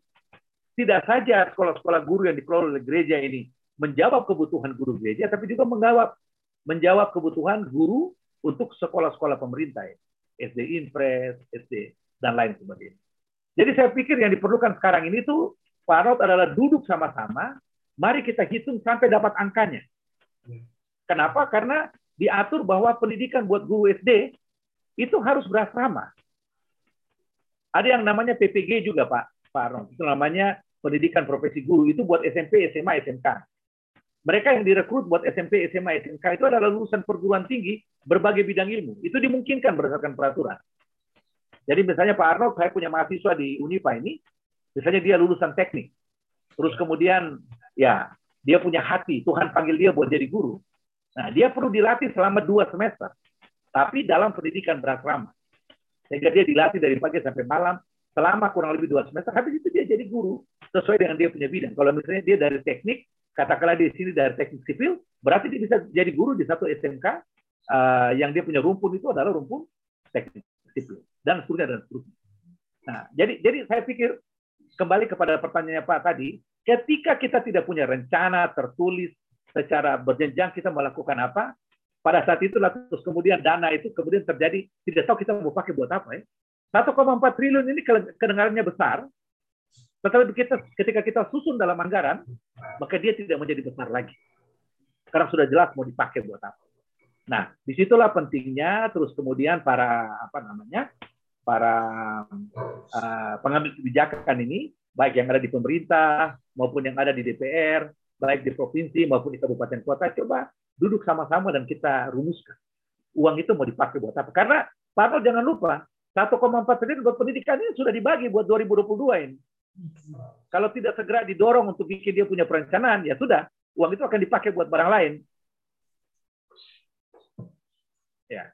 tidak saja sekolah-sekolah guru yang dikelola oleh gereja ini menjawab kebutuhan guru gereja, tapi juga menjawab menjawab kebutuhan guru untuk sekolah-sekolah pemerintah, ya. SD Impres, SD dan lain sebagainya. Jadi saya pikir yang diperlukan sekarang ini tuh Pak Arnold adalah duduk sama-sama, mari kita hitung sampai dapat angkanya. Kenapa? Karena diatur bahwa pendidikan buat guru SD itu harus berasrama. Ada yang namanya PPG juga Pak, Pak Arnold. Itu namanya pendidikan profesi guru. Itu buat SMP, SMA, SMK mereka yang direkrut buat SMP, SMA, SMK itu adalah lulusan perguruan tinggi berbagai bidang ilmu. Itu dimungkinkan berdasarkan peraturan. Jadi misalnya Pak Arnold, saya punya mahasiswa di Unipa ini, misalnya dia lulusan teknik. Terus kemudian ya dia punya hati, Tuhan panggil dia buat jadi guru. Nah, dia perlu dilatih selama dua semester. Tapi dalam pendidikan berasrama. Sehingga dia dilatih dari pagi sampai malam selama kurang lebih dua semester. Habis itu dia jadi guru sesuai dengan dia punya bidang. Kalau misalnya dia dari teknik, katakanlah di sini dari teknik sipil, berarti dia bisa jadi guru di satu SMK uh, eh, yang dia punya rumpun itu adalah rumpun teknik sipil dan seterusnya dan seterusnya. Nah, jadi jadi saya pikir kembali kepada pertanyaannya Pak tadi, ketika kita tidak punya rencana tertulis secara berjenjang kita melakukan apa, pada saat itu terus kemudian dana itu kemudian terjadi tidak tahu kita mau pakai buat apa ya. 1,4 triliun ini kedengarannya besar, tetapi kita, ketika kita susun dalam anggaran, maka dia tidak menjadi besar lagi. Karena sudah jelas mau dipakai buat apa. Nah, di situlah pentingnya terus kemudian para apa namanya para uh, pengambil kebijakan ini, baik yang ada di pemerintah maupun yang ada di DPR, baik di provinsi maupun di kabupaten kota, coba duduk sama-sama dan kita rumuskan. Uang itu mau dipakai buat apa? Karena Pak jangan lupa, 1,4 triliun buat pendidikan ini sudah dibagi buat 2022 ini. Kalau tidak segera didorong untuk bikin dia punya perencanaan, ya sudah, uang itu akan dipakai buat barang lain. Ya.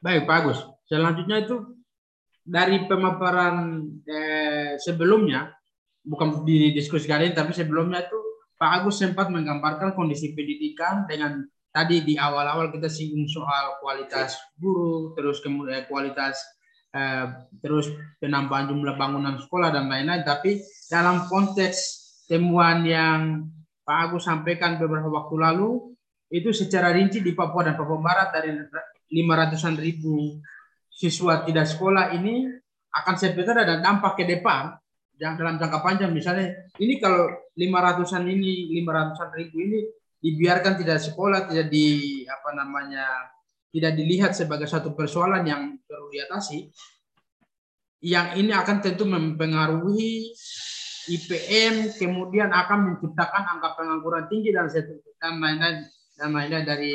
Baik, Pak Agus. Selanjutnya itu dari pemaparan eh, sebelumnya, bukan di diskusi kali ini, tapi sebelumnya itu Pak Agus sempat menggambarkan kondisi pendidikan dengan tadi di awal-awal kita singgung soal kualitas guru, terus kemudian kualitas Eh, terus penambahan jumlah bangunan sekolah dan lain-lain. Tapi dalam konteks temuan yang Pak Agus sampaikan beberapa waktu lalu, itu secara rinci di Papua dan Papua Barat dari 500-an ribu siswa tidak sekolah ini akan sebetulnya ada dampak ke depan yang dalam jangka panjang. Misalnya ini kalau 500-an ini 500-an ribu ini dibiarkan tidak sekolah tidak di apa namanya tidak dilihat sebagai satu persoalan yang perlu diatasi, yang ini akan tentu mempengaruhi IPM, kemudian akan menciptakan angka pengangguran tinggi dan dan lain-lain dan lain-lain dari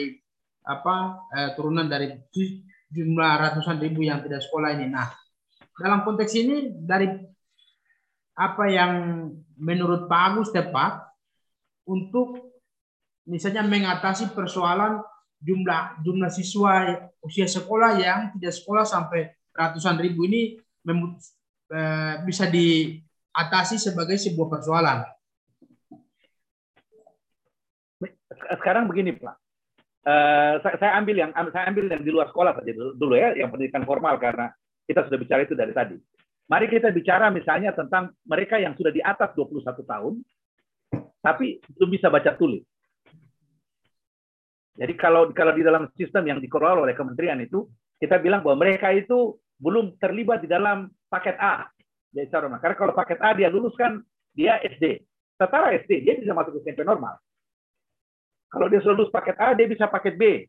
apa eh, turunan dari jumlah ratusan ribu yang tidak sekolah ini. Nah, dalam konteks ini dari apa yang menurut Pak Agus tepat untuk misalnya mengatasi persoalan jumlah jumlah siswa usia sekolah yang tidak sekolah sampai ratusan ribu ini eh, bisa diatasi sebagai sebuah persoalan. Sekarang begini Pak, uh, saya, ambil yang saya ambil yang di luar sekolah saja dulu ya, yang pendidikan formal karena kita sudah bicara itu dari tadi. Mari kita bicara misalnya tentang mereka yang sudah di atas 21 tahun, tapi belum bisa baca tulis. Jadi kalau kalau di dalam sistem yang dikelola oleh kementerian itu, kita bilang bahwa mereka itu belum terlibat di dalam paket A. Jadi Karena kalau paket A dia luluskan, dia SD. Setara SD, dia bisa masuk ke SMP normal. Kalau dia sudah lulus paket A, dia bisa paket B.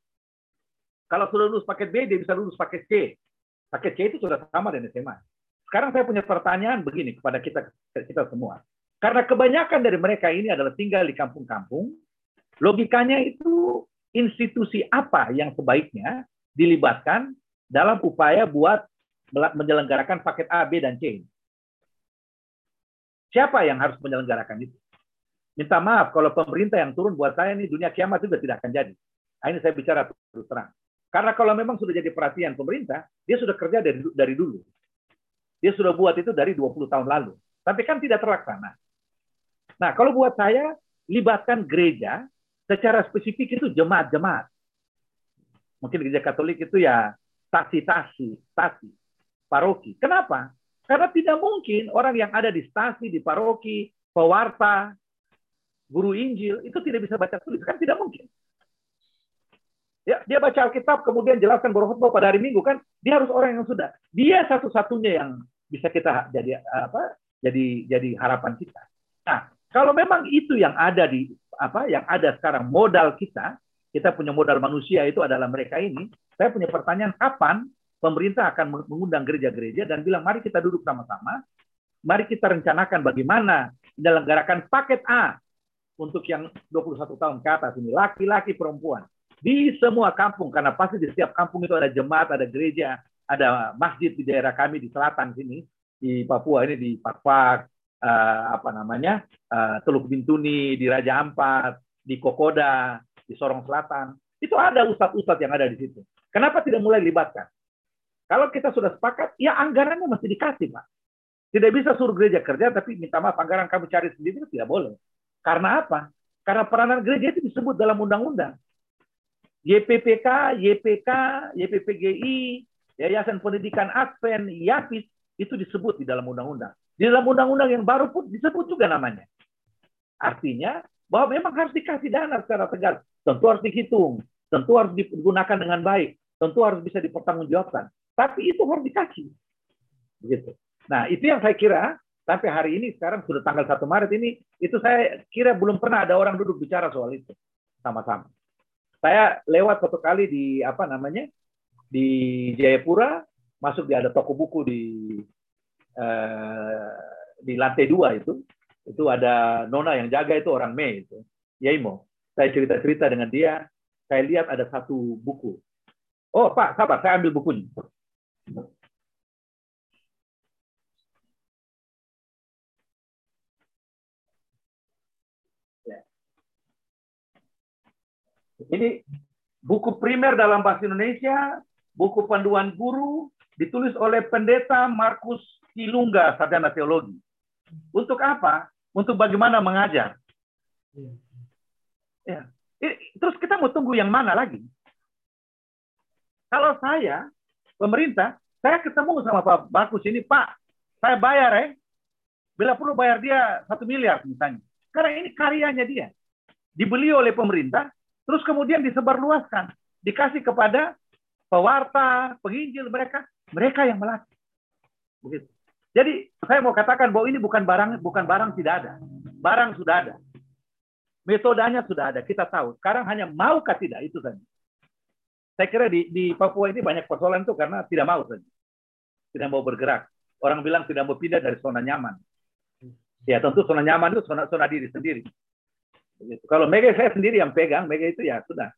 Kalau sudah lulus paket B, dia bisa lulus paket C. Paket C itu sudah sama dengan SMA. Sekarang saya punya pertanyaan begini kepada kita kita semua. Karena kebanyakan dari mereka ini adalah tinggal di kampung-kampung, logikanya itu institusi apa yang sebaiknya dilibatkan dalam upaya buat menyelenggarakan paket A, B, dan C. Siapa yang harus menyelenggarakan itu? Minta maaf kalau pemerintah yang turun buat saya ini dunia kiamat juga tidak akan jadi. Nah, ini saya bicara terus terang. Karena kalau memang sudah jadi perhatian pemerintah, dia sudah kerja dari, dari dulu. Dia sudah buat itu dari 20 tahun lalu. Tapi kan tidak terlaksana. Nah, kalau buat saya, libatkan gereja secara spesifik itu jemaat-jemaat. Mungkin gereja Katolik itu ya stasi-stasi, stasi, paroki. Kenapa? Karena tidak mungkin orang yang ada di stasi, di paroki, pewarta, guru Injil, itu tidak bisa baca tulis. Kan tidak mungkin. Ya, dia baca Alkitab, kemudian jelaskan berkhutbah pada hari Minggu kan, dia harus orang yang sudah. Dia satu-satunya yang bisa kita jadi apa? Jadi jadi harapan kita. Nah, kalau memang itu yang ada di apa yang ada sekarang modal kita, kita punya modal manusia itu adalah mereka ini. Saya punya pertanyaan kapan pemerintah akan mengundang gereja-gereja dan bilang mari kita duduk sama-sama, mari kita rencanakan bagaimana menyelenggarakan paket A untuk yang 21 tahun ke atas ini, laki-laki perempuan di semua kampung karena pasti di setiap kampung itu ada jemaat, ada gereja, ada masjid di daerah kami di selatan sini di Papua ini di Pakpak, uh, apa namanya uh, Teluk Bintuni, di Raja Ampat, di Kokoda, di Sorong Selatan. Itu ada ustadz-ustadz yang ada di situ. Kenapa tidak mulai libatkan? Kalau kita sudah sepakat, ya anggarannya mesti dikasih, Pak. Tidak bisa suruh gereja kerja, tapi minta maaf, anggaran kamu cari sendiri tidak boleh. Karena apa? Karena peranan gereja itu disebut dalam undang-undang. YPPK, YPK, YPPGI, Yayasan Pendidikan Advent, YAPIS, itu disebut di dalam undang-undang. Di dalam undang-undang yang baru pun disebut juga namanya. Artinya bahwa memang harus dikasih dana secara tegas. Tentu harus dihitung, tentu harus digunakan dengan baik, tentu harus bisa dipertanggungjawabkan. Tapi itu harus dikasih. Begitu. Nah, itu yang saya kira sampai hari ini sekarang sudah tanggal 1 Maret ini itu saya kira belum pernah ada orang duduk bicara soal itu sama-sama. Saya lewat satu kali di apa namanya di Jayapura masuk di ada toko buku di Eh, di lantai dua itu. Itu ada nona yang jaga itu orang Mei itu Yaimo. Saya cerita cerita dengan dia saya lihat ada satu buku. Oh pak sabar saya ambil bukunya Ini buku primer dalam bahasa Indonesia, buku panduan guru, ditulis oleh pendeta Markus Kilungga, sarjana teologi. Untuk apa? Untuk bagaimana mengajar. Ya. Terus kita mau tunggu yang mana lagi? Kalau saya, pemerintah, saya ketemu sama Pak Bagus ini, Pak, saya bayar ya. Bila perlu bayar dia satu miliar misalnya. Karena ini karyanya dia. Dibeli oleh pemerintah, terus kemudian disebarluaskan. Dikasih kepada pewarta, penginjil mereka. Mereka yang melatih. Begitu. Jadi saya mau katakan bahwa ini bukan barang bukan barang tidak ada. Barang sudah ada. Metodenya sudah ada, kita tahu. Sekarang hanya maukah tidak itu saja. Saya kira di, di Papua ini banyak persoalan itu karena tidak mau saja. Tidak mau bergerak. Orang bilang tidak mau pindah dari zona nyaman. Ya tentu zona nyaman itu zona, zona diri sendiri. Begitu. Kalau mega saya sendiri yang pegang, mega itu ya sudah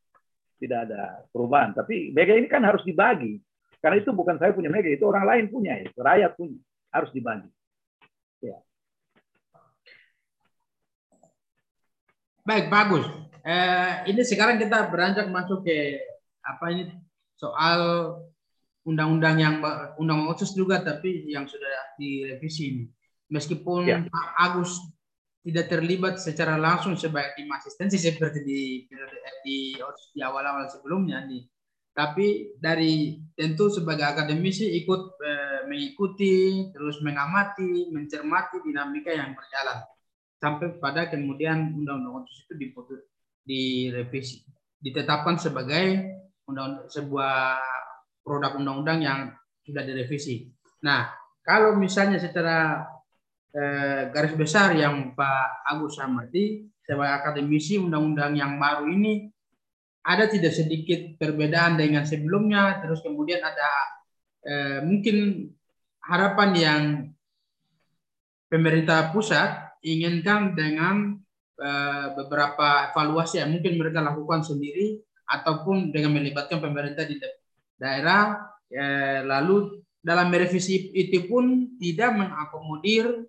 tidak ada perubahan. Tapi mega ini kan harus dibagi. Karena itu bukan saya punya mega, itu orang lain punya, itu rakyat punya. Harus dibagi. Ya. Baik, bagus. Eh, ini sekarang kita beranjak masuk ke apa ini soal undang-undang yang undang otsus juga tapi yang sudah direvisi ini. Meskipun ya. Pak Agus tidak terlibat secara langsung sebagai tim asistensi seperti di di, di awal-awal sebelumnya nih. Tapi dari tentu sebagai akademisi ikut eh, mengikuti, terus mengamati, mencermati dinamika yang berjalan sampai pada kemudian undang-undang otsus itu diputus direvisi ditetapkan sebagai undang sebuah produk undang-undang yang sudah direvisi. Nah, kalau misalnya secara eh, garis besar yang Pak Agus amati sebagai akademisi undang-undang yang baru ini ada tidak sedikit perbedaan dengan sebelumnya, terus kemudian ada eh, mungkin harapan yang pemerintah pusat inginkan dengan uh, beberapa evaluasi yang mungkin mereka lakukan sendiri ataupun dengan melibatkan pemerintah di daerah eh, lalu dalam merevisi itu pun tidak mengakomodir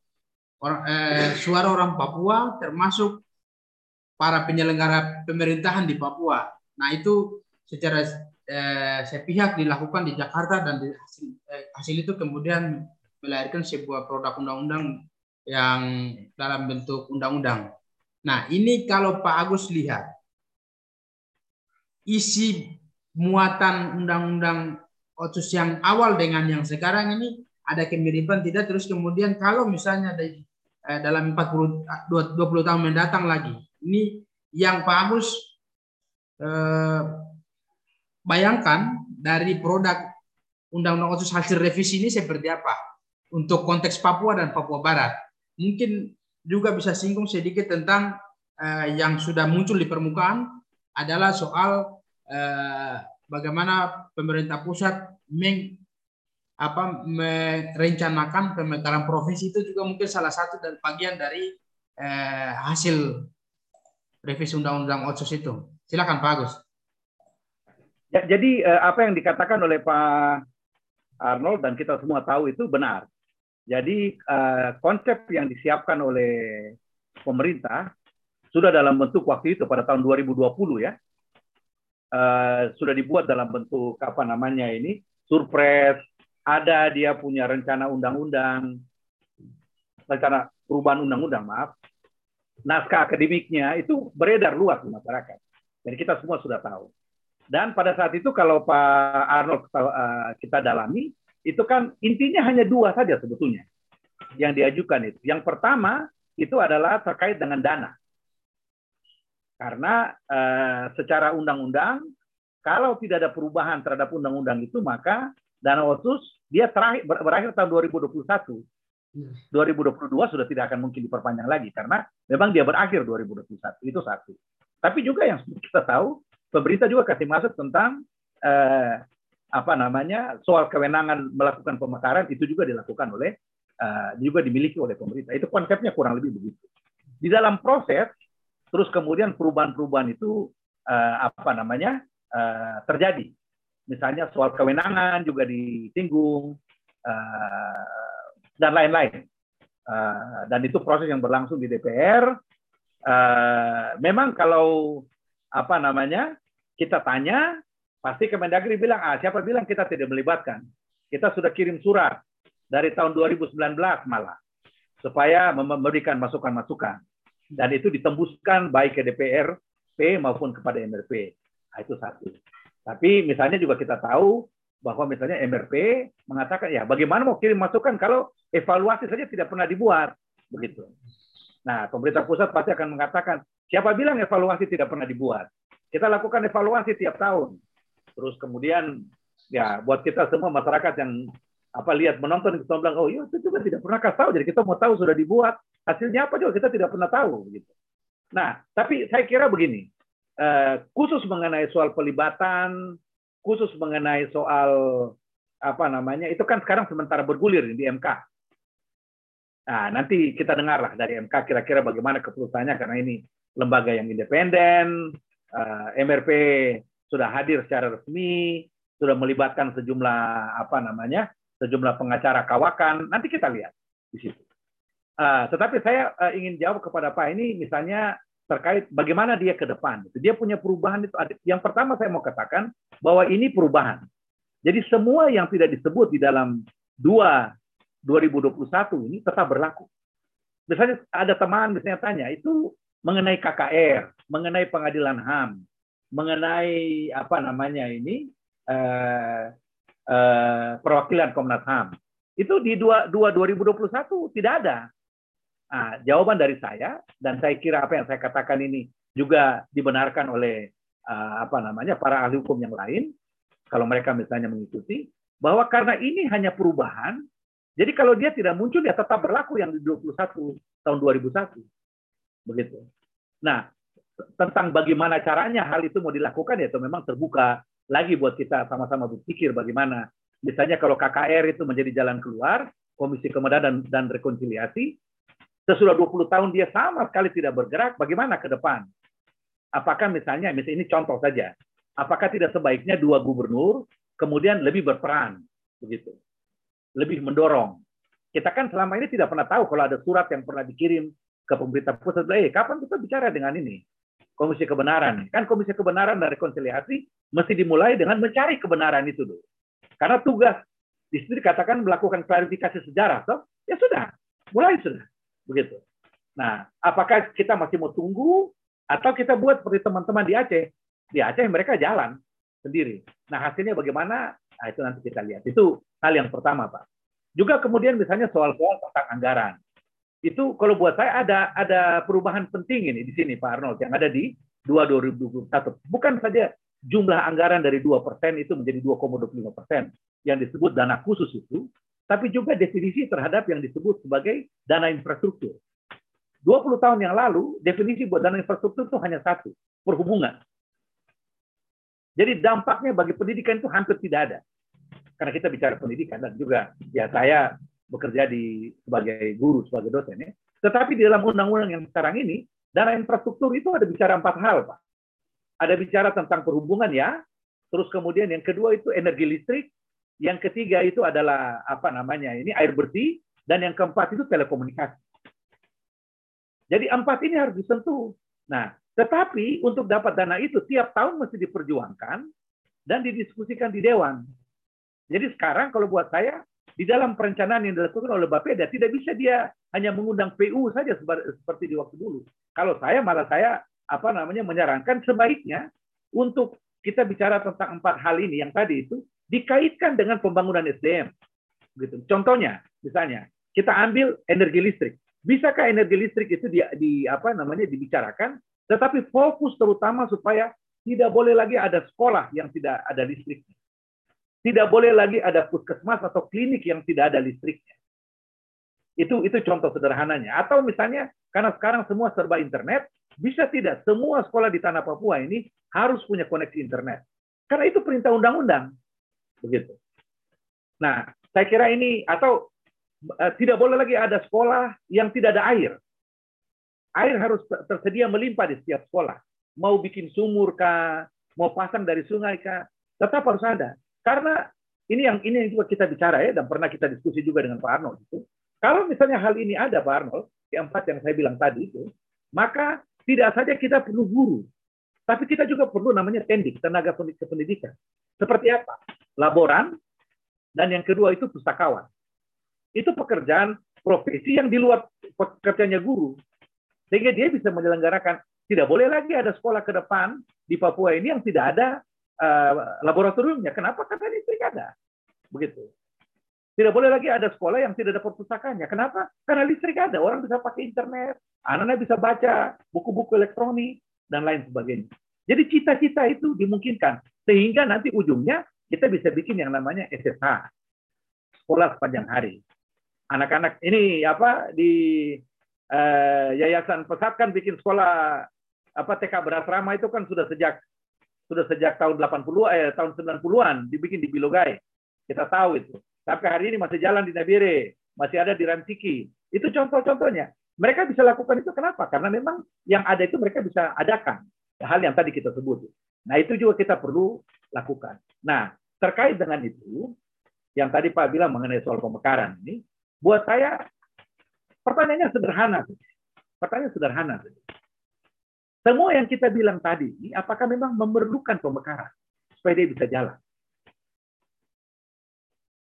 orang, eh, suara orang Papua termasuk para penyelenggara pemerintahan di Papua. Nah itu secara eh, sepihak dilakukan di Jakarta dan di hasil, eh, hasil itu kemudian melahirkan sebuah produk undang-undang yang dalam bentuk undang-undang. Nah, ini kalau Pak Agus lihat isi muatan undang-undang otsus yang awal dengan yang sekarang ini ada kemiripan tidak terus kemudian kalau misalnya dari eh, dalam 40 20 tahun mendatang lagi. Ini yang Pak Agus eh, bayangkan dari produk undang-undang otsus hasil revisi ini seperti apa untuk konteks Papua dan Papua Barat. Mungkin juga bisa singgung sedikit tentang uh, yang sudah muncul di permukaan adalah soal uh, bagaimana pemerintah pusat apa, merencanakan pemekaran provinsi itu juga mungkin salah satu dan bagian dari uh, hasil revisi undang-undang otsus itu. Silakan Pak Agus. Ya, jadi apa yang dikatakan oleh Pak Arnold dan kita semua tahu itu benar. Jadi uh, konsep yang disiapkan oleh pemerintah sudah dalam bentuk waktu itu pada tahun 2020 ya. Uh, sudah dibuat dalam bentuk apa namanya ini surprise ada dia punya rencana undang-undang rencana perubahan undang-undang maaf naskah akademiknya itu beredar luas di masyarakat jadi kita semua sudah tahu dan pada saat itu kalau Pak Arnold uh, kita dalami itu kan intinya hanya dua saja sebetulnya yang diajukan itu. Yang pertama itu adalah terkait dengan dana. Karena eh, secara undang-undang kalau tidak ada perubahan terhadap undang-undang itu maka dana otsus dia terakhir berakhir tahun 2021. 2022 sudah tidak akan mungkin diperpanjang lagi karena memang dia berakhir 2021 itu satu. Tapi juga yang kita tahu pemerintah juga kasih masuk tentang eh, apa namanya soal kewenangan melakukan pemekaran itu juga dilakukan oleh uh, juga dimiliki oleh pemerintah. Itu konsepnya kurang lebih begitu. Di dalam proses terus kemudian perubahan-perubahan itu uh, apa namanya uh, terjadi. Misalnya soal kewenangan juga disinggung uh, dan lain-lain. Uh, dan itu proses yang berlangsung di DPR. Uh, memang kalau apa namanya kita tanya, pasti Kemendagri bilang, ah siapa bilang kita tidak melibatkan? Kita sudah kirim surat dari tahun 2019 malah supaya memberikan masukan-masukan dan itu ditembuskan baik ke DPRP maupun kepada MRP. Nah, itu satu. Tapi misalnya juga kita tahu bahwa misalnya MRP mengatakan ya bagaimana mau kirim masukan kalau evaluasi saja tidak pernah dibuat begitu. Nah, pemerintah pusat pasti akan mengatakan siapa bilang evaluasi tidak pernah dibuat? Kita lakukan evaluasi tiap tahun. Terus kemudian ya buat kita semua masyarakat yang apa lihat menonton kita bilang oh iya itu juga tidak pernah kasih tahu jadi kita mau tahu sudah dibuat hasilnya apa juga kita tidak pernah tahu gitu. Nah tapi saya kira begini eh, khusus mengenai soal pelibatan khusus mengenai soal apa namanya itu kan sekarang sementara bergulir di MK. Nah nanti kita dengarlah dari MK kira-kira bagaimana keputusannya karena ini lembaga yang independen eh, MRP sudah hadir secara resmi, sudah melibatkan sejumlah apa namanya, sejumlah pengacara kawakan. Nanti kita lihat di situ. Uh, tetapi saya uh, ingin jawab kepada Pak ini misalnya terkait bagaimana dia ke depan. Dia punya perubahan itu. Yang pertama saya mau katakan bahwa ini perubahan. Jadi semua yang tidak disebut di dalam 2 2021 ini tetap berlaku. Misalnya ada teman misalnya tanya itu mengenai KKR, mengenai pengadilan HAM, mengenai apa namanya ini eh, eh, perwakilan Komnas HAM. Itu di dua, dua 2021 tidak ada. Nah, jawaban dari saya dan saya kira apa yang saya katakan ini juga dibenarkan oleh uh, apa namanya para ahli hukum yang lain kalau mereka misalnya mengikuti bahwa karena ini hanya perubahan jadi kalau dia tidak muncul ya tetap berlaku yang di 21 tahun 2001 begitu. Nah, tentang bagaimana caranya hal itu mau dilakukan ya itu memang terbuka lagi buat kita sama-sama berpikir bagaimana misalnya kalau KKR itu menjadi jalan keluar, Komisi Kemudahan dan, dan Rekonsiliasi, sesudah 20 tahun dia sama sekali tidak bergerak, bagaimana ke depan? Apakah misalnya, misalnya ini contoh saja, apakah tidak sebaiknya dua gubernur kemudian lebih berperan, begitu, lebih mendorong? Kita kan selama ini tidak pernah tahu kalau ada surat yang pernah dikirim ke pemerintah pusat, eh kapan kita bicara dengan ini? Komisi kebenaran. Kan komisi kebenaran dan rekonsiliasi mesti dimulai dengan mencari kebenaran itu dulu. Karena tugas di situ dikatakan melakukan klarifikasi sejarah, toh ya sudah, mulai sudah, begitu. Nah, apakah kita masih mau tunggu atau kita buat seperti teman-teman di Aceh? Di Aceh mereka jalan sendiri. Nah, hasilnya bagaimana? Nah, itu nanti kita lihat. Itu hal yang pertama, Pak. Juga kemudian misalnya soal-soal tentang anggaran itu kalau buat saya ada ada perubahan penting ini di sini Pak Arnold yang ada di 2 2021. Bukan saja jumlah anggaran dari 2% itu menjadi 2,25% persen yang disebut dana khusus itu, tapi juga definisi terhadap yang disebut sebagai dana infrastruktur. 20 tahun yang lalu, definisi buat dana infrastruktur itu hanya satu, perhubungan. Jadi dampaknya bagi pendidikan itu hampir tidak ada. Karena kita bicara pendidikan dan juga ya saya bekerja di sebagai guru, sebagai dosen ya. Tetapi di dalam undang-undang yang sekarang ini, dana infrastruktur itu ada bicara empat hal, Pak. Ada bicara tentang perhubungan ya, terus kemudian yang kedua itu energi listrik, yang ketiga itu adalah apa namanya ini air bersih, dan yang keempat itu telekomunikasi. Jadi empat ini harus disentuh. Nah, tetapi untuk dapat dana itu tiap tahun mesti diperjuangkan dan didiskusikan di dewan. Jadi sekarang kalau buat saya di dalam perencanaan yang dilakukan oleh Bapeda tidak bisa dia hanya mengundang PU saja seperti di waktu dulu. Kalau saya malah saya apa namanya menyarankan sebaiknya untuk kita bicara tentang empat hal ini yang tadi itu dikaitkan dengan pembangunan SDM. Gitu. Contohnya, misalnya kita ambil energi listrik. Bisakah energi listrik itu di, di apa namanya dibicarakan, tetapi fokus terutama supaya tidak boleh lagi ada sekolah yang tidak ada listriknya. Tidak boleh lagi ada puskesmas atau klinik yang tidak ada listriknya. Itu itu contoh sederhananya. Atau misalnya karena sekarang semua serba internet, bisa tidak semua sekolah di tanah Papua ini harus punya koneksi internet. Karena itu perintah undang-undang. Begitu. Nah, saya kira ini atau uh, tidak boleh lagi ada sekolah yang tidak ada air. Air harus tersedia melimpah di setiap sekolah. Mau bikin sumur kah, mau pasang dari sungai kah, tetap harus ada. Karena ini yang ini yang juga kita bicara ya dan pernah kita diskusi juga dengan Pak Arnold itu. Kalau misalnya hal ini ada Pak Arnold, yang empat yang saya bilang tadi itu, maka tidak saja kita perlu guru, Tapi kita juga perlu namanya tendik, tenaga pendidikan. Seperti apa? Laboran, dan yang kedua itu pustakawan. Itu pekerjaan profesi yang di luar pekerjaannya guru. Sehingga dia bisa menyelenggarakan. Tidak boleh lagi ada sekolah ke depan di Papua ini yang tidak ada uh, laboratoriumnya. Kenapa? Karena listrik ada. Begitu. Tidak boleh lagi ada sekolah yang tidak ada perpustakanya. Kenapa? Karena listrik ada. Orang bisa pakai internet. Anak-anak bisa baca buku-buku elektronik dan lain sebagainya. Jadi cita-cita itu dimungkinkan. Sehingga nanti ujungnya kita bisa bikin yang namanya SSH. Sekolah sepanjang hari. Anak-anak ini apa di eh, Yayasan Pesat kan bikin sekolah apa TK berasrama itu kan sudah sejak sudah sejak tahun 80 eh tahun 90-an dibikin di Bilogai. Kita tahu itu. Tapi hari ini masih jalan di Nabire, masih ada di Ransiki. Itu contoh-contohnya. Mereka bisa lakukan itu kenapa? Karena memang yang ada itu mereka bisa adakan hal yang tadi kita sebut. Nah, itu juga kita perlu lakukan. Nah, terkait dengan itu, yang tadi Pak bilang mengenai soal pemekaran ini, buat saya pertanyaannya sederhana. Pertanyaan sederhana. Semua yang kita bilang tadi, apakah memang memerlukan pemekaran supaya dia bisa jalan?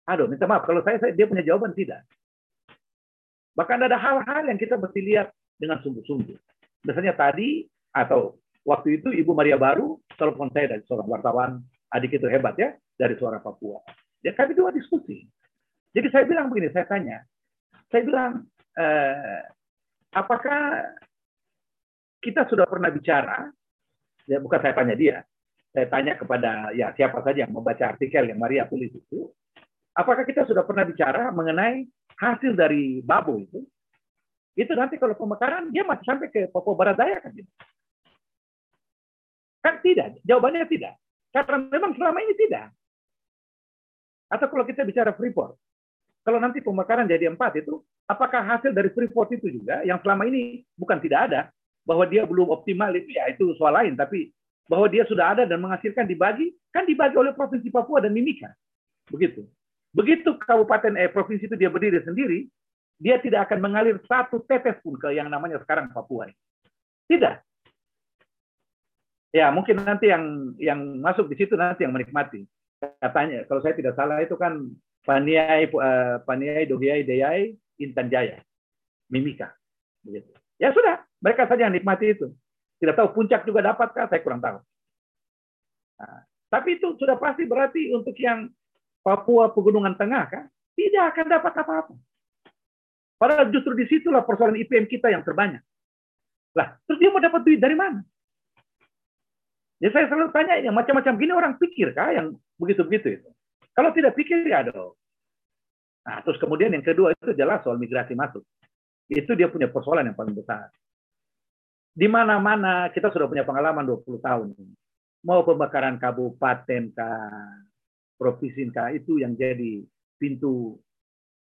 Aduh, minta maaf. Kalau saya, saya dia punya jawaban tidak. Bahkan ada hal-hal yang kita mesti lihat dengan sungguh-sungguh. Misalnya tadi atau waktu itu Ibu Maria Baru telepon saya dari seorang wartawan, adik itu hebat ya, dari suara Papua. Ya kami dua diskusi. Jadi saya bilang begini, saya tanya, saya bilang, eh, apakah kita sudah pernah bicara, ya bukan saya tanya dia, saya tanya kepada ya siapa saja yang membaca artikel yang Maria tulis itu, apakah kita sudah pernah bicara mengenai hasil dari Babo itu? Itu nanti kalau pemekaran dia masih sampai ke Papua Barat Daya kan? Kan tidak, jawabannya tidak. Karena memang selama ini tidak. Atau kalau kita bicara Freeport, kalau nanti pemekaran jadi empat itu, apakah hasil dari Freeport itu juga yang selama ini bukan tidak ada, bahwa dia belum optimal itu ya itu soal lain, tapi bahwa dia sudah ada dan menghasilkan dibagi, kan dibagi oleh Provinsi Papua dan Mimika. Begitu. Begitu kabupaten eh, provinsi itu dia berdiri sendiri, dia tidak akan mengalir satu tetes pun ke yang namanya sekarang Papua. Tidak. Ya, mungkin nanti yang yang masuk di situ nanti yang menikmati. Katanya, kalau saya tidak salah itu kan Paniai uh, Paniai Dohiai Deyai Intan Jaya. Mimika. Begitu. Ya sudah, mereka saja yang nikmati itu. Tidak tahu puncak juga dapatkah, saya kurang tahu. Nah, tapi itu sudah pasti berarti untuk yang Papua Pegunungan Tengah kan tidak akan dapat apa-apa. Padahal justru di situlah persoalan IPM kita yang terbanyak. Lah, terus dia mau dapat duit dari mana? Ya saya selalu tanya, yang macam-macam gini orang pikir kah yang begitu-begitu itu. Kalau tidak pikir ya dong. Nah, terus kemudian yang kedua itu jelas soal migrasi masuk. Itu dia punya persoalan yang paling besar. Di mana-mana kita sudah punya pengalaman 20 tahun. Mau pembakaran kabupaten kah, provinsi kah, itu yang jadi pintu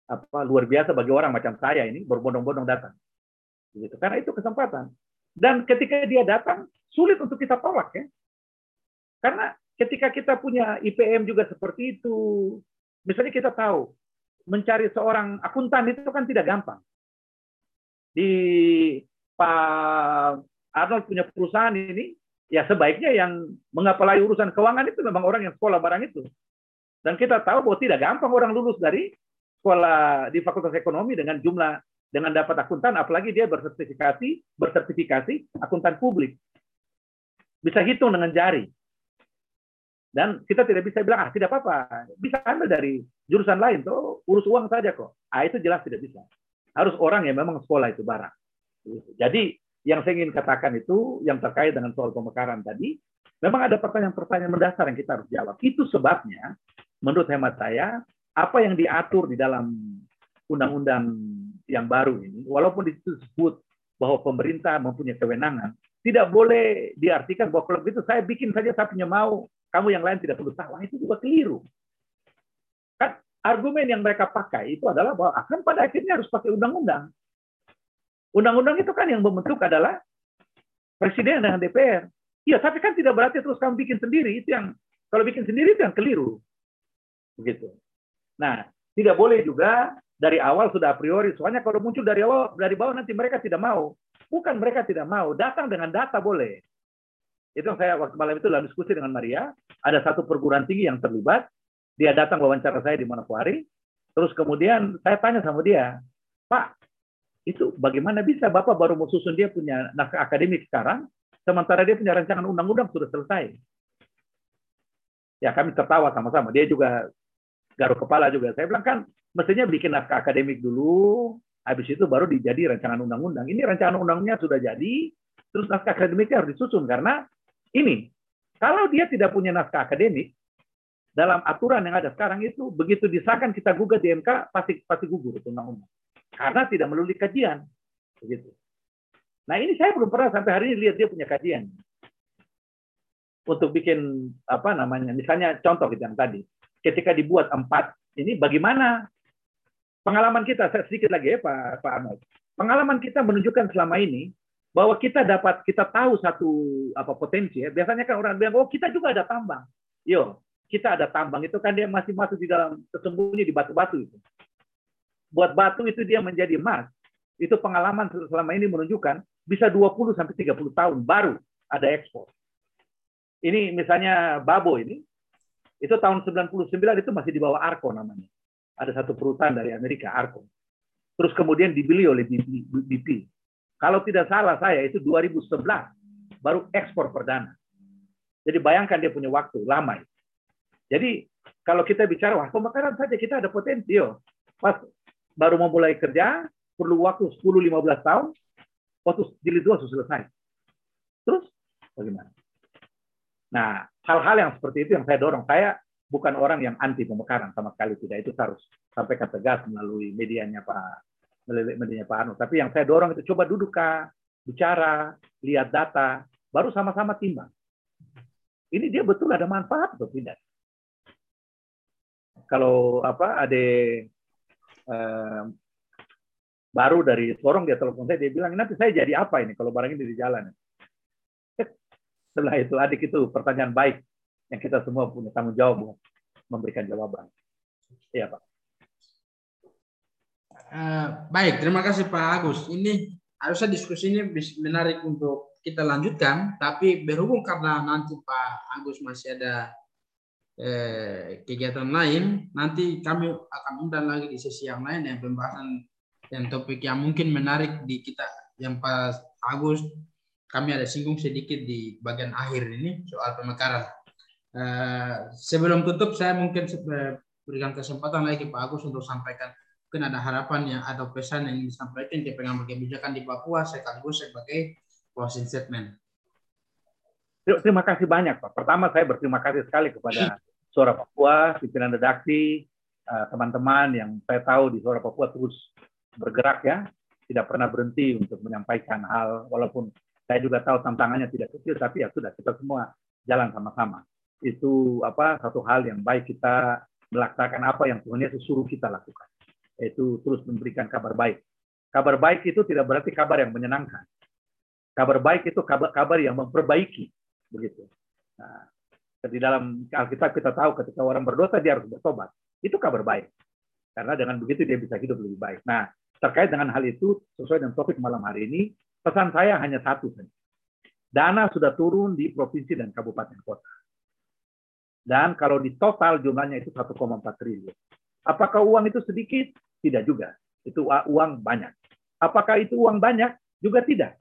apa luar biasa bagi orang macam saya ini berbondong-bondong datang. Gitu. Karena itu kesempatan. Dan ketika dia datang, sulit untuk kita tolak ya. Karena ketika kita punya IPM juga seperti itu, misalnya kita tahu mencari seorang akuntan itu kan tidak gampang. Di Pak Arnold punya perusahaan ini, ya sebaiknya yang mengapalai urusan keuangan itu memang orang yang sekolah barang itu. Dan kita tahu bahwa tidak gampang orang lulus dari sekolah di Fakultas Ekonomi dengan jumlah dengan dapat akuntan, apalagi dia bersertifikasi bersertifikasi akuntan publik. Bisa hitung dengan jari. Dan kita tidak bisa bilang, ah tidak apa-apa, bisa ambil dari jurusan lain, tuh urus uang saja kok. Ah itu jelas tidak bisa. Harus orang yang memang sekolah itu barang. Jadi yang saya ingin katakan itu, yang terkait dengan soal pemekaran tadi, memang ada pertanyaan-pertanyaan mendasar yang kita harus jawab. Itu sebabnya, menurut hemat saya, apa yang diatur di dalam undang-undang yang baru ini, walaupun disebut bahwa pemerintah mempunyai kewenangan, tidak boleh diartikan bahwa kalau begitu saya bikin saja saya punya mau, kamu yang lain tidak perlu tahu. Itu juga keliru. Kan argumen yang mereka pakai itu adalah bahwa akan pada akhirnya harus pakai undang-undang. Undang-undang itu kan yang membentuk adalah presiden dengan DPR. Iya, tapi kan tidak berarti terus kamu bikin sendiri. Itu yang kalau bikin sendiri itu yang keliru. Begitu. Nah, tidak boleh juga dari awal sudah a priori. Soalnya kalau muncul dari awal dari bawah nanti mereka tidak mau. Bukan mereka tidak mau, datang dengan data boleh. Itu saya waktu malam itu dalam diskusi dengan Maria, ada satu perguruan tinggi yang terlibat, dia datang wawancara saya di Manokwari, terus kemudian saya tanya sama dia, Pak, itu bagaimana bisa Bapak baru mau susun dia punya naskah akademik sekarang, sementara dia punya rancangan undang-undang sudah selesai. Ya kami tertawa sama-sama. Dia juga garuk kepala juga. Saya bilang kan mestinya bikin naskah akademik dulu, habis itu baru dijadi rancangan undang-undang. Ini rancangan undang-undangnya sudah jadi, terus naskah akademiknya harus disusun karena ini kalau dia tidak punya naskah akademik dalam aturan yang ada sekarang itu begitu disahkan kita gugat di MK pasti pasti gugur itu undang-undang. Karena tidak melalui kajian begitu. Nah ini saya belum pernah sampai hari ini lihat dia punya kajian. Untuk bikin apa namanya misalnya contoh gitu yang tadi. Ketika dibuat empat ini bagaimana? Pengalaman kita sedikit lagi ya Pak Pak Ahmad. Pengalaman kita menunjukkan selama ini bahwa kita dapat kita tahu satu apa potensi ya biasanya kan orang bilang oh kita juga ada tambang yo kita ada tambang itu kan dia masih masuk di dalam tersembunyi di batu-batu itu buat batu itu dia menjadi emas itu pengalaman selama ini menunjukkan bisa 20 sampai 30 tahun baru ada ekspor ini misalnya Babo ini, itu tahun 99 itu masih di bawah Arco namanya. Ada satu perusahaan dari Amerika, Arco. Terus kemudian dibeli oleh BP. Kalau tidak salah saya itu 2011 baru ekspor perdana. Jadi bayangkan dia punya waktu lama. Jadi kalau kita bicara wah pemekaran saja kita ada potensi yo. Pas baru mau mulai kerja perlu waktu 10 15 tahun waktu jilid dua sudah selesai. Terus bagaimana? Nah, hal-hal yang seperti itu yang saya dorong. Saya bukan orang yang anti pemekaran sama sekali tidak. Itu harus sampaikan tegas melalui medianya Pak melalui medianya Pak Anu. Tapi yang saya dorong itu coba duduk kak, bicara, lihat data, baru sama-sama timbang. Ini dia betul ada manfaat atau tidak? Kalau apa ada eh, baru dari Sorong dia telepon saya dia bilang nanti saya jadi apa ini kalau barang ini di jalan setelah itu adik itu pertanyaan baik yang kita semua punya tanggung jawab memberikan jawaban. Iya Pak. Uh, baik, terima kasih Pak Agus. Ini harusnya diskusi ini menarik untuk kita lanjutkan, tapi berhubung karena nanti Pak Agus masih ada eh, kegiatan lain, nanti kami akan undang lagi di sesi yang lain yang pembahasan yang topik yang mungkin menarik di kita yang Pak Agus kami ada singgung sedikit di bagian akhir ini soal pemekaran. Uh, sebelum tutup, saya mungkin berikan kesempatan lagi Pak Agus untuk sampaikan mungkin ada harapan yang atau pesan yang disampaikan ke pengambil kebijakan di Papua sekaligus sebagai closing statement. Terima kasih banyak Pak. Pertama saya berterima kasih sekali kepada Suara Papua, pimpinan redaksi, eh, teman-teman yang saya tahu di Suara Papua terus bergerak ya, tidak pernah berhenti untuk menyampaikan hal walaupun saya juga tahu tantangannya tidak kecil, tapi ya sudah kita semua jalan sama-sama. Itu apa satu hal yang baik kita melaksanakan apa yang Tuhan Yesus suruh kita lakukan, yaitu terus memberikan kabar baik. Kabar baik itu tidak berarti kabar yang menyenangkan. Kabar baik itu kabar, kabar yang memperbaiki, begitu. Nah, di dalam Alkitab kita tahu ketika orang berdosa dia harus bertobat. Itu kabar baik. Karena dengan begitu dia bisa hidup lebih baik. Nah, terkait dengan hal itu, sesuai dengan topik malam hari ini, Pesan saya hanya satu saja. Dana sudah turun di provinsi dan kabupaten kota. Dan kalau di total jumlahnya itu 1,4 triliun. Apakah uang itu sedikit? Tidak juga. Itu uang banyak. Apakah itu uang banyak? Juga tidak.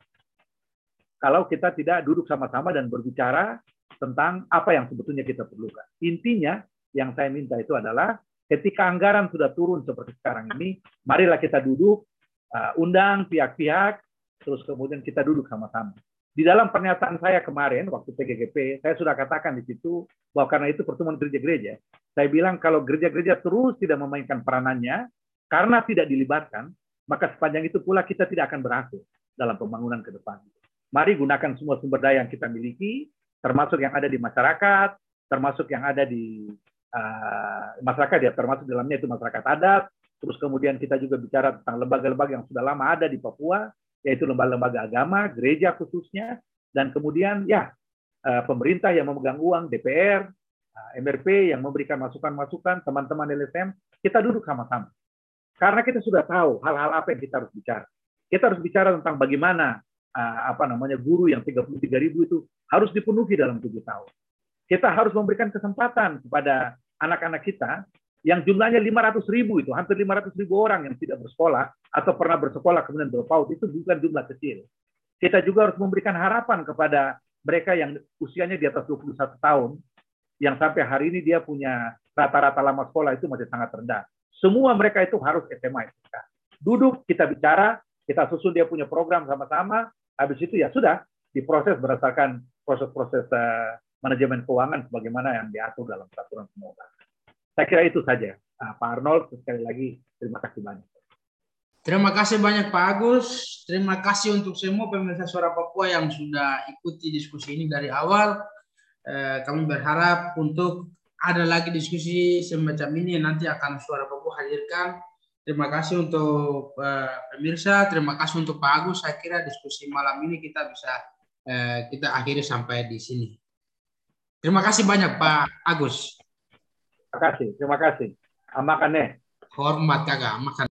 Kalau kita tidak duduk sama-sama dan berbicara tentang apa yang sebetulnya kita perlukan. Intinya yang saya minta itu adalah ketika anggaran sudah turun seperti sekarang ini, marilah kita duduk, uh, undang pihak-pihak, terus kemudian kita duduk sama-sama. Di dalam pernyataan saya kemarin waktu PGGP, saya sudah katakan di situ bahwa karena itu pertemuan gereja-gereja, saya bilang kalau gereja-gereja terus tidak memainkan peranannya karena tidak dilibatkan, maka sepanjang itu pula kita tidak akan berhasil dalam pembangunan ke depan. Mari gunakan semua sumber daya yang kita miliki, termasuk yang ada di masyarakat, termasuk yang ada di uh, masyarakat ya, termasuk dalamnya itu masyarakat adat, terus kemudian kita juga bicara tentang lembaga-lembaga yang sudah lama ada di Papua, yaitu lembaga-lembaga agama, gereja khususnya, dan kemudian ya eh, pemerintah yang memegang uang, DPR, eh, MRP yang memberikan masukan-masukan, teman-teman LSM, kita duduk sama-sama. Karena kita sudah tahu hal-hal apa yang kita harus bicara. Kita harus bicara tentang bagaimana uh, apa namanya guru yang 33 ribu itu harus dipenuhi dalam tujuh tahun. Kita harus memberikan kesempatan kepada anak-anak kita yang jumlahnya 500 ribu itu, hampir 500 ribu orang yang tidak bersekolah atau pernah bersekolah kemudian berpaut, itu bukan jumlah kecil. Kita juga harus memberikan harapan kepada mereka yang usianya di atas 21 tahun, yang sampai hari ini dia punya rata-rata lama sekolah itu masih sangat rendah. Semua mereka itu harus SMA. Duduk, kita bicara, kita susun dia punya program sama-sama, habis itu ya sudah, diproses berdasarkan proses-proses uh, manajemen keuangan sebagaimana yang diatur dalam peraturan pemerintah. Saya kira itu saja. Nah, Pak Arnold, sekali lagi terima kasih banyak. Terima kasih banyak Pak Agus. Terima kasih untuk semua pemirsa suara Papua yang sudah ikuti diskusi ini dari awal. Eh, kami berharap untuk ada lagi diskusi semacam ini nanti akan suara Papua hadirkan. Terima kasih untuk eh, pemirsa. Terima kasih untuk Pak Agus. Saya kira diskusi malam ini kita bisa eh, kita akhiri sampai di sini. Terima kasih banyak Pak Agus. Terima kasih, terima kasih. Amakan nih. Hormat kakak, makan.